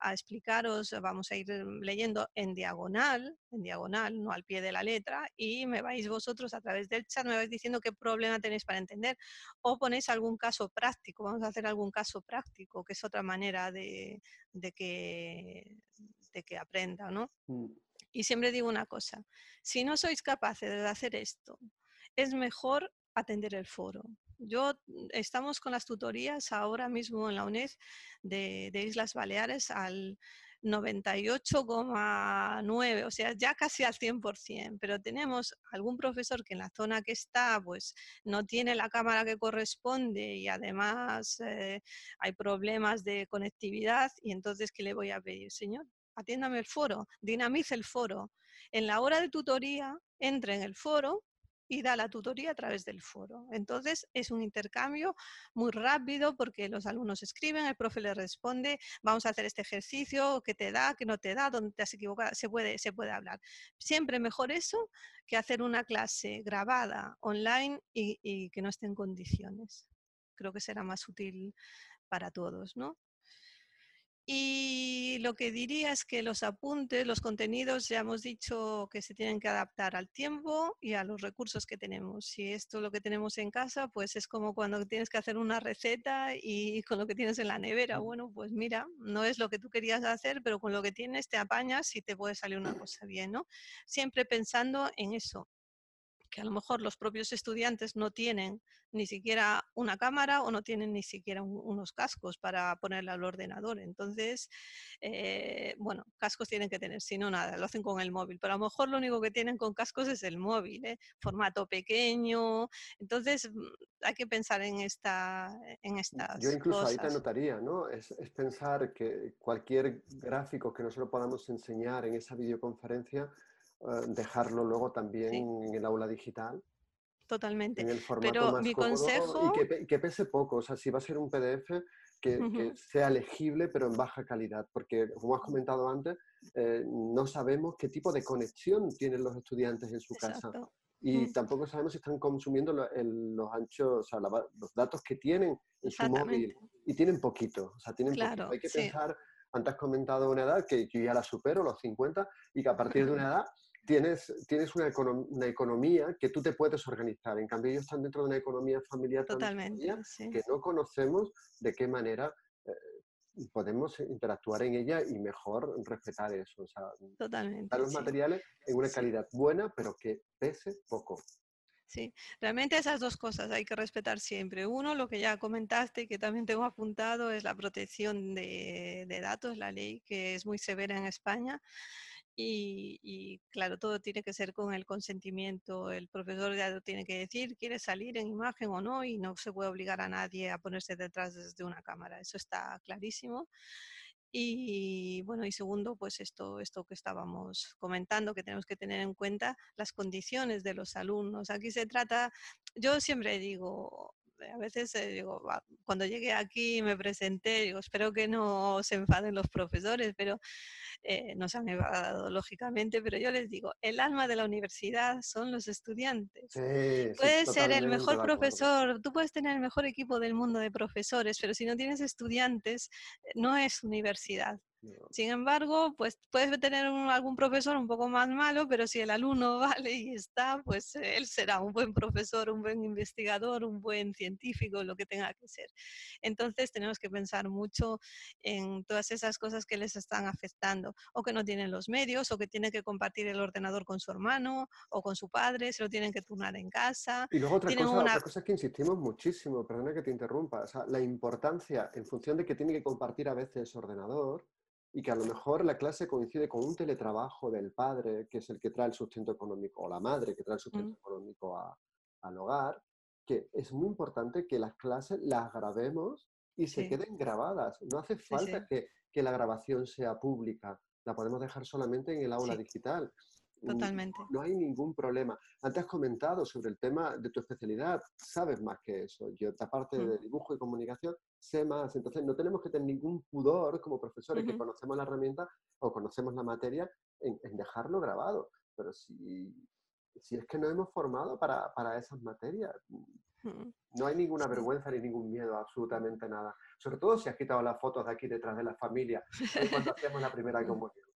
a explicaros, vamos a ir leyendo en diagonal, en diagonal, no al pie de la letra, y me vais vosotros a través del chat, me vais diciendo qué problema tenéis para entender, o ponéis algún caso práctico, vamos a hacer algún caso práctico, que es otra manera de, que, de que aprenda, ¿no? Mm. Y siempre digo una cosa, si no sois capaces de hacer esto, es mejor atender el foro. Yo mm, estamos con las tutorías ahora mismo en la UNED de, Islas Baleares al 98,9, o sea, ya casi al 100%, pero tenemos algún profesor que en la zona que está, pues no tiene la cámara que corresponde y además eh, hay problemas de conectividad y entonces, ¿qué le voy a pedir? Señor, atiéndame el foro, dinamice el foro. En la hora de tutoría, entre en el foro y da la tutoría a través del foro. Entonces es un intercambio muy rápido porque los alumnos escriben, el profe les responde, vamos a hacer este ejercicio, qué te da, qué no te da, dónde te has equivocado, se puede, se puede hablar. Siempre mejor eso que hacer una clase grabada online y, y que no esté en condiciones. Creo que será más útil para todos, ¿no? Y lo que diría es que los apuntes, los contenidos, ya hemos dicho que se tienen que adaptar al tiempo y a los recursos que tenemos. Si esto es lo que tenemos en casa, pues es como cuando tienes que hacer una receta y con lo que tienes en la nevera. Bueno, pues mira, no es lo que tú querías hacer, pero con lo que tienes te apañas y te puede salir una cosa bien, ¿no? Siempre pensando en eso, que a lo mejor los propios estudiantes no tienen ni siquiera una cámara o no tienen ni siquiera unos cascos para ponerle al ordenador. Entonces, eh, bueno, cascos tienen que tener, si no nada, lo hacen con el móvil, pero a lo mejor lo único que tienen con cascos es el móvil, ¿eh? formato pequeño. Entonces, mm, hay que pensar en, esta, en estas Yo incluso ahí te anotaría, ¿no? Es, es pensar que cualquier gráfico que nosotros podamos enseñar en esa videoconferencia, dejarlo luego también en el aula digital. Totalmente. En el formato Pero más mi consejo... y que, pese poco. O sea, si va a ser un PDF, que, sea legible pero en baja calidad, porque como has comentado antes, eh, no sabemos qué tipo de conexión tienen los estudiantes en su casa. Y tampoco sabemos si están consumiendo los anchos, o sea, los datos que tienen en su móvil. Y tienen poquito, o sea, tienen poquito. Hay que pensar, antes has comentado una edad que yo ya la supero, los 50, y que a partir de una edad tienes, tienes una, una, economía que tú te puedes organizar. En cambio, ellos están dentro de una economía familiar Totalmente, que no conocemos de qué manera eh, podemos interactuar en ella y mejor respetar eso. O sea, Totalmente. Dar los materiales en una calidad buena, pero que pese poco. Sí, realmente esas dos cosas hay que respetar siempre. Uno, lo que ya comentaste y que también tengo apuntado, es la protección de, de datos, la ley que es muy severa en España. Y, claro, todo tiene que ser con el consentimiento. El profesor ya tiene que decir, quiere salir en imagen o no, y no se puede obligar a nadie a ponerse detrás de una cámara. Eso está clarísimo. Y bueno, y segundo, pues esto, esto que estábamos comentando, que tenemos que tener en cuenta las condiciones de los alumnos. Aquí se trata, yo siempre digo, a veces eh, digo, cuando llegué aquí me presenté, digo, espero que no se enfaden los profesores, pero eh, no se han enfadado lógicamente, pero yo les digo, el alma de la universidad son los estudiantes. puedes ser el mejor profesor, tú puedes tener el mejor equipo del mundo de profesores, pero si no tienes estudiantes, no es universidad. Sin embargo, pues puedes tener algún profesor un poco más malo, pero si el alumno vale y está, pues él será un buen profesor, un buen investigador, un buen científico, lo que tenga que ser. Entonces tenemos que pensar mucho en todas esas cosas que les están afectando, o que no tienen los medios, o que tienen que compartir el ordenador con su hermano o con su padre, se lo tienen que turnar en casa. Y luego otra cosa, otra cosa que insistimos muchísimo, perdona que te interrumpa, o sea, la importancia en función de que tiene que compartir a veces ordenador, y que a lo mejor la clase coincide con un teletrabajo del padre, que es el que trae el sustento económico, o la madre que trae el sustento mm. económico al hogar, que es muy importante que las clases las grabemos y se queden grabadas. No hace falta Que, que, la grabación sea pública, la podemos dejar solamente en el aula digital. Totalmente. No hay ningún problema. Antes has comentado sobre el tema de tu especialidad, sabes más que eso. Yo, aparte mm. de dibujo y comunicación, más. Entonces, no tenemos que tener ningún pudor como profesores que conocemos la herramienta o conocemos la materia en, dejarlo grabado. Pero si, si, es que no hemos formado para, para esas materias, no hay ninguna vergüenza ni ningún miedo, absolutamente nada. Sobre todo si has quitado las fotos de aquí detrás de la familia cuando hacemos la primera comunión.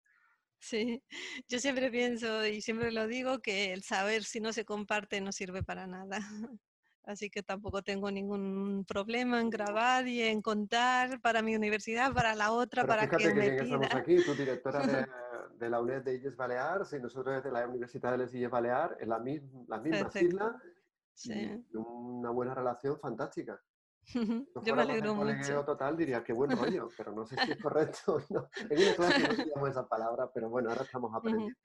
Sí, yo siempre pienso y siempre lo digo que el saber si no se comparte no sirve para nada. Así que tampoco tengo ningún problema en grabar y en contar para mi universidad, para la otra, para que, que me pida. estamos aquí, tú directora de, la UNED de Illes Baleares y nosotros de la Universidad de les Illes Baleares, en la, misma, la misma sigla, sí. una buena relación fantástica. Yo me alegro mucho. total diría que buen rollo, pero no sé si es correcto. No. En una clase no decíamos esa palabra, pero bueno, ahora estamos aprendiendo.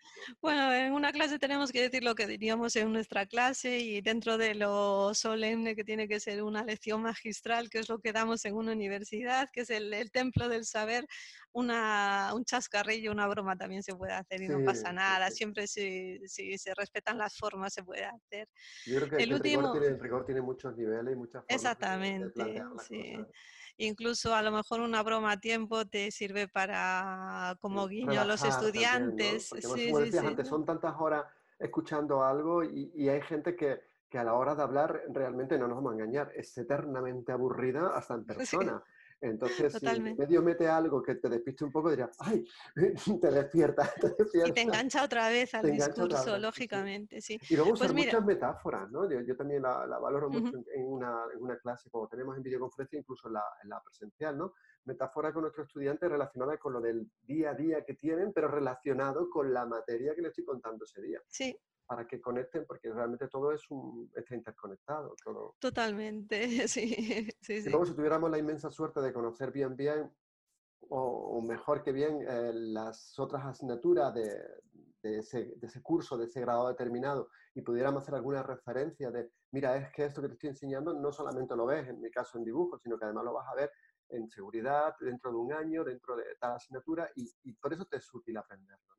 Bueno, en una clase tenemos que decir lo que diríamos en nuestra clase y dentro de lo solemne que tiene que ser una lección magistral, que es lo que damos en una universidad, que es el, el templo del saber, una, un chascarrillo, una broma también se puede hacer y no pasa nada. Siempre si, si, se respetan las formas se puede hacer. Yo creo que el, último... rigor, tiene, el rigor tiene muchos niveles y muchas formas. Exactamente, sí. Incluso a lo mejor una broma a tiempo te sirve para como guiño a los estudiantes. sí, sí, antes, son tantas horas escuchando algo y, y hay gente que, que, a la hora de hablar realmente no nos vamos a engañar, es eternamente aburrida hasta en persona. Entonces, si medio mete algo que te despiste un poco, dirías, ¡ay! Te despierta, Y te engancha otra vez al discurso, lógicamente, sí. Y luego usar pues muchas metáforas, ¿no? Yo, también la, valoro mucho en, una, en, una, clase, como tenemos en videoconferencia, incluso en la, en la presencial, ¿no? Metáfora con nuestros estudiantes relacionada con lo del día a día que tienen, pero relacionado con la materia que les estoy contando ese día. Sí, para que conecten, porque realmente todo es un, está interconectado. Todo. Totalmente, sí. sí, y luego si tuviéramos la inmensa suerte de conocer bien, bien, o, mejor que bien, eh, las otras asignaturas de, de, ese, de, ese, curso, de ese grado determinado, y pudiéramos hacer alguna referencia de, mira, es que esto que te estoy enseñando no solamente lo ves, en mi caso, en dibujo, sino que además lo vas a ver en seguridad, dentro de un año, dentro de tal asignatura, y, y por eso te es útil aprenderlo.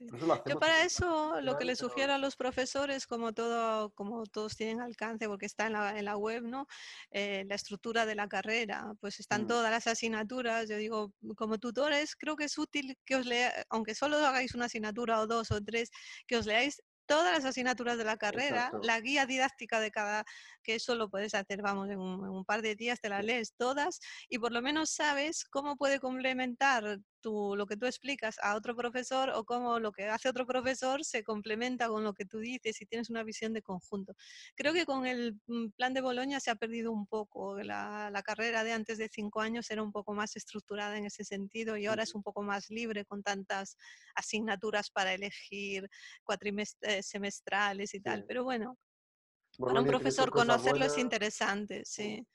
Yo para eso lo que les sugiero a los profesores, como todo, como todos tienen alcance, porque está en la, en la web, ¿no? Eh, la estructura de la carrera, pues están mm. todas las asignaturas. Yo digo, como tutores, creo que es útil que os lea, aunque solo hagáis una asignatura o dos o tres, que os leáis todas las asignaturas de la carrera, la guía didáctica de cada, que eso lo puedes hacer, vamos, en un, par de días te las lees todas y por lo menos sabes cómo puede complementar lo que tú explicas a otro profesor o cómo lo que hace otro profesor se complementa con lo que tú dices y tienes una visión de conjunto. Creo que con el mm, plan de Boloña se ha perdido un poco. La, la carrera de antes de cinco años era un poco más estructurada en ese sentido y ahora es un poco más libre con tantas asignaturas para elegir cuatrimestrales y tal. Pero bueno, para un profesor conocerlo es interesante, sí.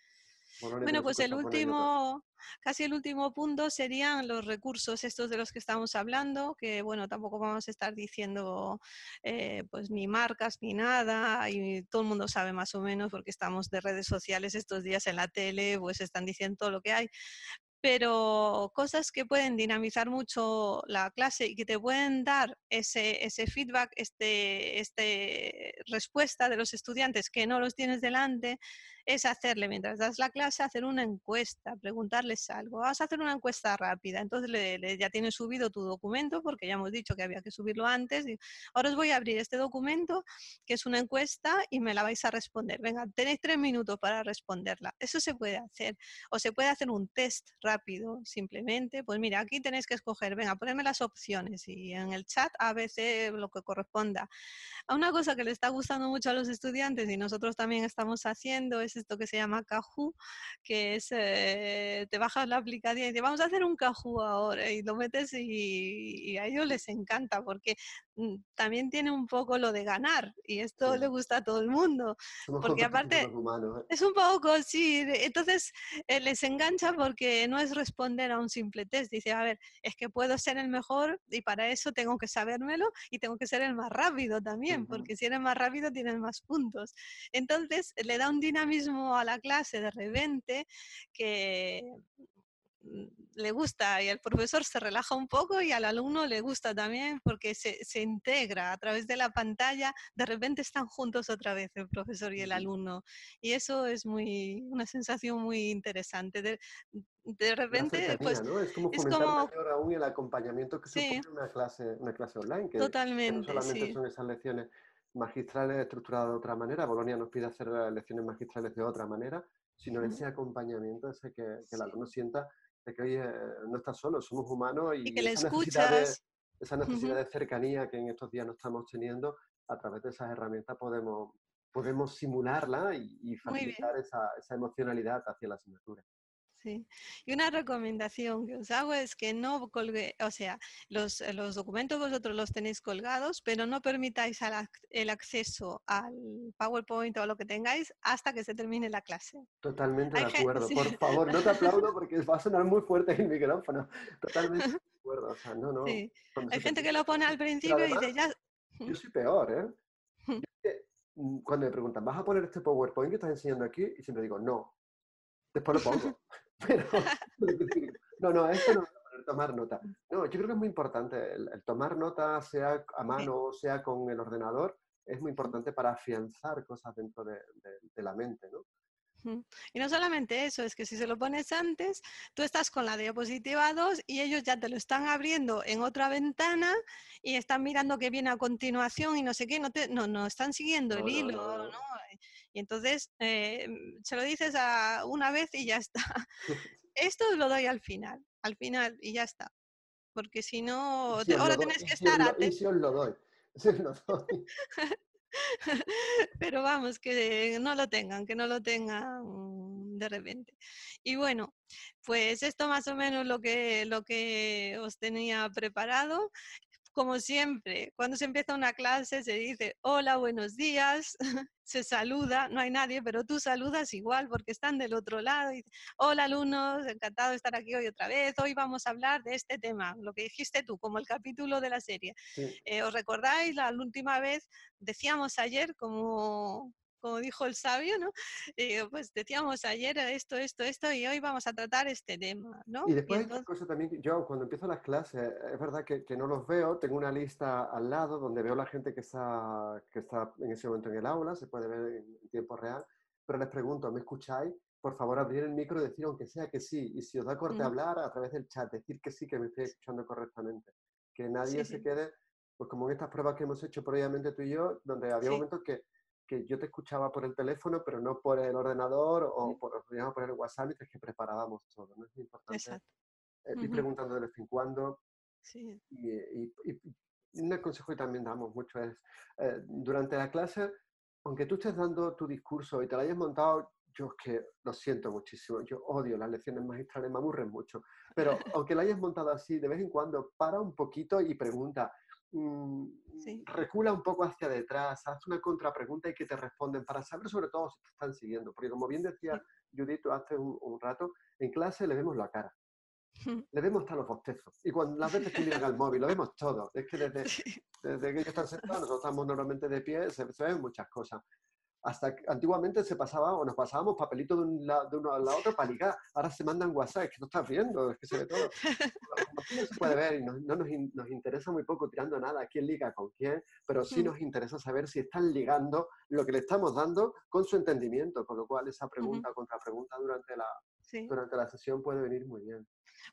Bueno, pues el último, casi el último punto serían los recursos estos de los que estamos hablando, que bueno, tampoco vamos a estar diciendo eh, pues ni marcas ni nada, y todo el mundo sabe más o menos porque estamos de redes sociales estos días en la tele, pues están diciendo todo lo que hay, pero cosas que pueden dinamizar mucho la clase y que te pueden dar ese, ese feedback, este, este respuesta de los estudiantes que no los tienes delante, es hacerle, mientras das la clase, hacer una encuesta, preguntarles algo. Vas a hacer una encuesta rápida. Entonces le, ya tienes subido tu documento, porque ya hemos dicho que había que subirlo antes. Ahora os voy a abrir este documento, que es una encuesta, y me la vais a responder. Venga, tenéis tres minutos para responderla. Eso se puede hacer. O se puede hacer un test rápido simplemente, pues mira, aquí tenéis que escoger, venga, ponerme las opciones y en el chat a veces lo que corresponda. Una cosa que le está gustando mucho a los estudiantes y nosotros también estamos haciendo es esto que se llama Kahoot, que es, eh, te bajas la aplicación y dices, vamos a hacer un Kahoot ahora y lo metes y, a ellos les encanta porque mm, también tiene un poco lo de ganar y esto le gusta a todo el mundo. porque aparte ¿eh? es un poco, sí, entonces eh, les engancha porque no es responder a un simple test, dice, a ver, es que puedo ser el mejor y para eso tengo que sabérmelo y tengo que ser el más rápido también porque si eres más rápido tienes más puntos. Entonces le da un dinamismo a la clase de repente que mm, le gusta y el profesor se relaja un poco y al alumno le gusta también porque se, se, integra a través de la pantalla, de repente están juntos otra vez el profesor y el alumno. Y eso es muy una sensación muy interesante. De, de repente, pues, ¿no? es como es aún el acompañamiento que supone una, clase, una clase online, que, Totalmente, no solamente son esas lecciones magistrales estructuradas de otra manera, Bolonia nos pide hacer lecciones magistrales de otra manera, sino ese acompañamiento, ese que, que el alumno sienta de que, oye, no está solo, somos humanos y, que le esa escuchas. Necesidad de, esa necesidad de cercanía que en estos días no estamos teniendo, a través de esas herramientas podemos, podemos simularla y, y facilitar esa, esa emocionalidad hacia la asignatura. Sí. Y una recomendación que os hago es que no colgue, o sea, los, eh, los documentos vosotros los tenéis colgados, pero no permitáis el acceso al PowerPoint o lo que tengáis hasta que se termine la clase. Totalmente de acuerdo. Por favor, no te aplaudo porque va a sonar muy fuerte el micrófono. Totalmente de acuerdo. O sea, no, no. Hay gente que lo pone al principio y dice ya. Yo soy peor, ¿eh? Mm, cuando me preguntan, ¿vas a poner este PowerPoint que estás enseñando aquí? Y siempre digo, no. Después lo pongo. Pero, no, no, esto no es tomar nota. No, yo creo que es muy importante. El, tomar nota, sea a mano o sea con el ordenador, es muy importante para afianzar cosas dentro de, la mente, ¿no? Y no solamente eso, es que si se lo pones antes, tú estás con la diapositiva 2 y ellos ya te lo están abriendo en otra ventana y están mirando qué viene a continuación y no sé qué, no, te, no, no están siguiendo el hilo, ¿no? Y entonces eh, se lo dices a una vez y ya está. Esto lo doy al final, al final y ya está. Porque si no, ahora tienes que estar atentos. Y lo doy. lo doy. Pero vamos, que no lo tengan, que no lo tengan de repente. Y bueno, pues esto más o menos lo que, lo que os tenía preparado como siempre, cuando se empieza una clase se dice hola, buenos días, se saluda, no hay nadie, pero tú saludas igual porque están del otro lado. Y, hola alumnos, encantado de estar aquí hoy otra vez. Hoy vamos a hablar de este tema, lo que dijiste tú, como el capítulo de la serie. Eh, ¿Os recordáis? La, la última vez decíamos ayer como como dijo el sabio, ¿no? Pues decíamos ayer esto, esto, esto, y hoy vamos a tratar este tema, ¿no? Y después hay otra cosa también, yo cuando empiezo las clases, es verdad que, que, no los veo, tengo una lista al lado donde veo la gente que está, que está en ese momento en el aula, se puede ver en tiempo real, pero les pregunto, ¿me escucháis? Por favor, abrir el micro y decir aunque sea que sí, y si os da corte hablar a través del chat, decir que sí, que me estoy escuchando correctamente, que nadie se quede, pues como en estas pruebas que hemos hecho previamente tú y yo, donde había momentos que que yo te escuchaba por el teléfono, pero no por el ordenador o por, por el WhatsApp, y que preparábamos todo. ¿no? Es importante eh, ir preguntando de vez en cuando. Sí. Y, un consejo que también damos mucho es, eh, durante la clase, aunque tú estés dando tu discurso y te lo hayas montado, yo es que lo siento muchísimo, yo odio las lecciones magistrales, me aburren mucho, pero aunque lo hayas montado así, de vez en cuando para un poquito y pregunta, Mm, recula un poco hacia detrás, haz una contrapregunta y que te responden para saber sobre todo si te están siguiendo. Porque como bien decía Judith hace un, rato, en clase le vemos la cara. Le vemos hasta los bostezos. Y cuando las veces que miran al móvil, lo vemos todo. Es que desde, desde que ellos están sentados, nosotros estamos normalmente de pie, se ven muchas cosas hasta antiguamente se pasaba o nos pasábamos papelitos de, un de uno al otro para ligar. Ahora se mandan WhatsApp, es que no estás viendo, es que se ve todo. No se puede ver y no, nos, nos, interesa muy poco tirando nada quién liga con quién, pero sí nos interesa saber si están ligando lo que le estamos dando con su entendimiento, con lo cual esa pregunta o contrapregunta durante la, durante la sesión puede venir muy bien.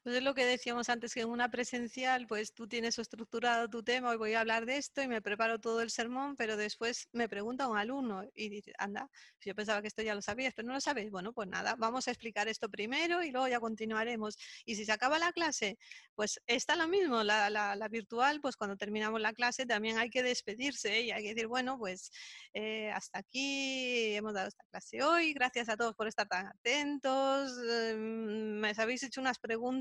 Pues es lo que decíamos antes, que en una presencial, pues tú tienes estructurado tu tema, hoy voy a hablar de esto y me preparo todo el sermón, pero después me pregunta un alumno y dice, anda, yo pensaba que esto ya lo sabías, pero no lo sabéis. Bueno, pues nada, vamos a explicar esto primero y luego ya continuaremos. Y si se acaba la clase, pues está lo mismo, la, la, virtual, pues cuando terminamos la clase también hay que despedirse y hay que decir, bueno, pues eh, hasta aquí hemos dado esta clase hoy, gracias a todos por estar tan atentos, em, me habéis hecho unas preguntas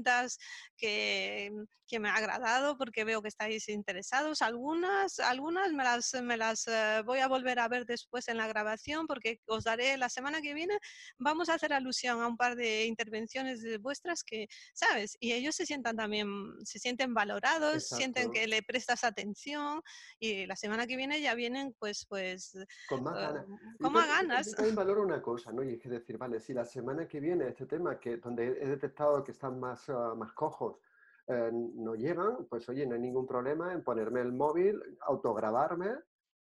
que, que, me ha agradado porque veo que estáis interesados. Algunas, algunas me las, me las eh, voy a volver a ver después en la grabación porque os daré la semana que viene. Vamos a hacer alusión a un par de intervenciones vuestras que, ¿sabes? Y ellos se sientan también, se sienten valorados, sienten que le prestas atención y la semana que viene ya vienen pues, pues, con más ganas. con más ganas. también valoro una cosa, ¿no? Y es que decir, vale, si la semana que viene este tema que donde he detectado que están más, más cojos. Eh, no llegan, pues oye, no hay ningún problema en ponerme el móvil, autograbarme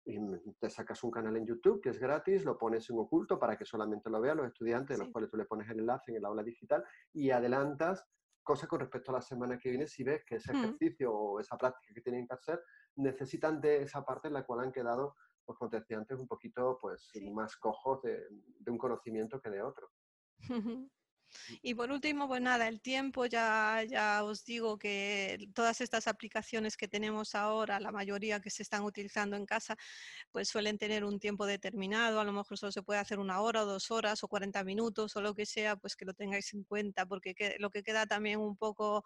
y te sacas un canal en YouTube que es gratis, lo pones en oculto para que solamente lo vean los estudiantes, los cuales tú le pones el enlace en el aula digital y adelantas cosas con respecto a la semana que viene si ves que ese ejercicio o esa práctica que tienen que hacer necesitan de esa parte en la cual han quedado, pues como te decía antes, un poquito pues más cojos de, de un conocimiento que de otro. Y por último, pues nada, el tiempo, ya, ya os digo que todas estas aplicaciones que tenemos ahora, la mayoría que se están utilizando en casa, pues suelen tener un tiempo determinado, a lo mejor solo se puede hacer una hora o dos horas o 40 minutos o lo que sea, pues que lo tengáis en cuenta, porque lo que queda también un poco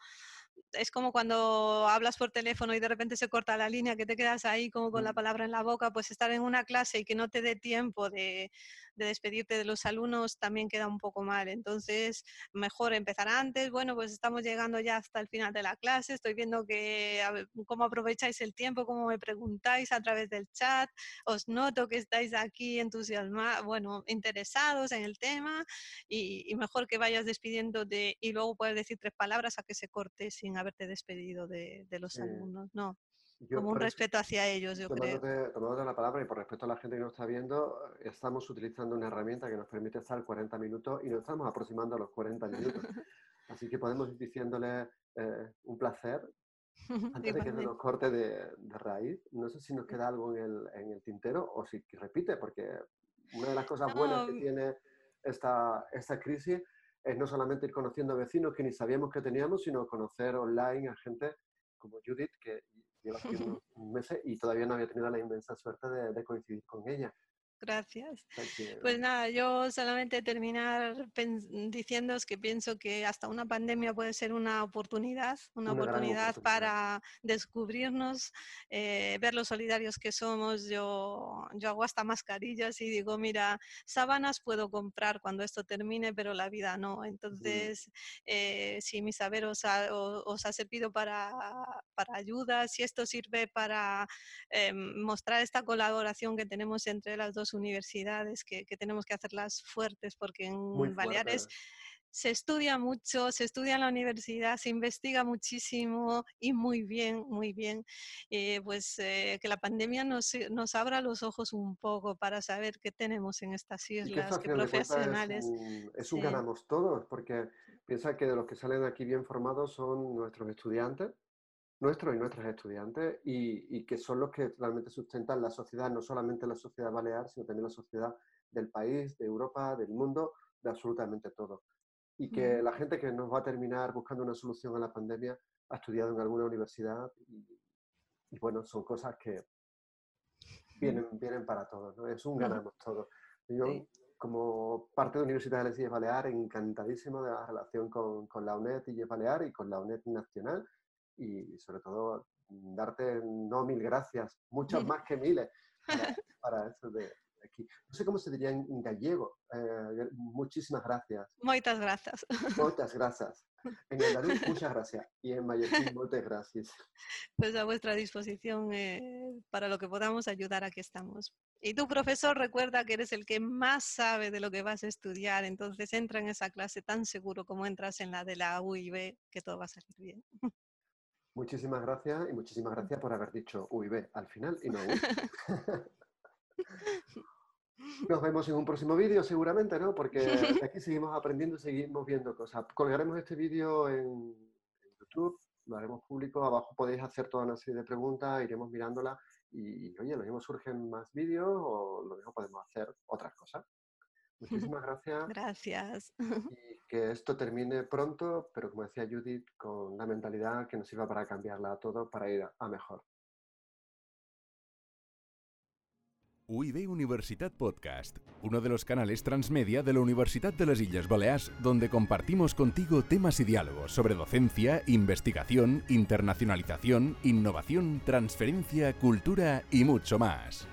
es como cuando hablas por teléfono y de repente se corta la línea, que te quedas ahí como con la palabra en la boca, pues estar en una clase y que no te dé tiempo de, despedirte de los alumnos también queda un poco mal. Entonces, mejor empezar antes. Bueno, pues estamos llegando ya hasta el final de la clase. Estoy viendo que cómo aprovecháis el tiempo, cómo me preguntáis a través del chat. Os noto que estáis aquí entusiasmados, bueno, interesados en el tema y, mejor que vayas despidiéndote y luego puedes decir tres palabras a que se corte sin haberte despedido de, los alumnos, ¿no? como un respeto hacia ellos, yo creo. Tomándote la palabra y por respeto a la gente que nos está viendo, estamos utilizando una herramienta que nos permite estar 40 minutos y nos estamos aproximando a los 40 minutos. Así que podemos ir diciéndole eh, un placer antes de que se nos corte de, raíz. No sé si nos queda algo en el, en el, tintero o si repite, porque una de las cosas buenas que tiene esta, esta crisis es no solamente ir conociendo vecinos que ni sabíamos que teníamos, sino conocer online a gente como Judith, que lleva aquí unos meses y todavía no había tenido la inmensa suerte de, coincidir con ella. Gracias. Pues nada, yo solamente terminar diciéndoos que pienso que hasta una pandemia puede ser una oportunidad, una, oportunidad, para descubrirnos, eh, ver los solidarios que somos. Yo, yo hago hasta mascarillas y digo, mira, sábanas puedo comprar cuando esto termine, pero la vida no. Entonces, eh, si mi saber os ha, os ha servido para, para, ayuda, si esto sirve para eh, mostrar esta colaboración que tenemos entre las dos universidades que, tenemos que hacerlas fuertes porque en Baleares se estudia mucho, se estudia en la universidad, se investiga muchísimo y muy bien, muy bien. Eh, pues eh, que la pandemia nos, nos, abra los ojos un poco para saber qué tenemos en estas islas, qué profesionales. Es un, ganamos todos, porque piensa que de los que salen aquí bien formados son nuestros estudiantes, nuestros y nuestras estudiantes y, que son los que realmente sustentan la sociedad, no solamente la sociedad balear, sino también la sociedad del país, de Europa, del mundo, de absolutamente todo. Y que la gente que nos va a terminar buscando una solución a la pandemia ha estudiado en alguna universidad y, bueno, son cosas que vienen, vienen para todos, ¿no? Es un ganamos todos. Yo, como parte de la Universidad de las Baleares, encantadísimo de la relación con, con la UNED y Balear y con la UNED Nacional y sobre todo darte no mil gracias, muchas más que miles para, eso de aquí. No sé cómo se diría en, gallego. Eh, muchísimas gracias. Muchas gracias. Muchas gracias. En andaluz, muchas gracias. Y en mallorquín, muchas gracias. Pues a vuestra disposición eh, para lo que podamos ayudar, aquí estamos. Y tú, profesor, recuerda que eres el que más sabe de lo que vas a estudiar, entonces entra en esa clase tan seguro como entras en la de la UIB, que todo va a salir bien. Muchísimas gracias y muchísimas gracias por haber dicho UIB al final y no Nos vemos en un próximo vídeo seguramente, ¿no? Porque aquí seguimos aprendiendo y seguimos viendo cosas. Colgaremos este vídeo en, YouTube, lo haremos público, abajo podéis hacer toda una serie de preguntas, iremos mirándola y, oye, lo mismo surgen más vídeos o lo mismo podemos hacer otras cosas. Muchísimas gracias. Gracias. Y que esto termine pronto, pero como decía Judith, con la mentalidad que nos sirva para cambiarla a todo, para ir a mejor. UIB Universitat Podcast, uno de los canales transmedia de la Universidad de las Islas Baleares, donde compartimos contigo temas y diálogos sobre docencia, investigación, internacionalización, innovación, transferencia, cultura y mucho más.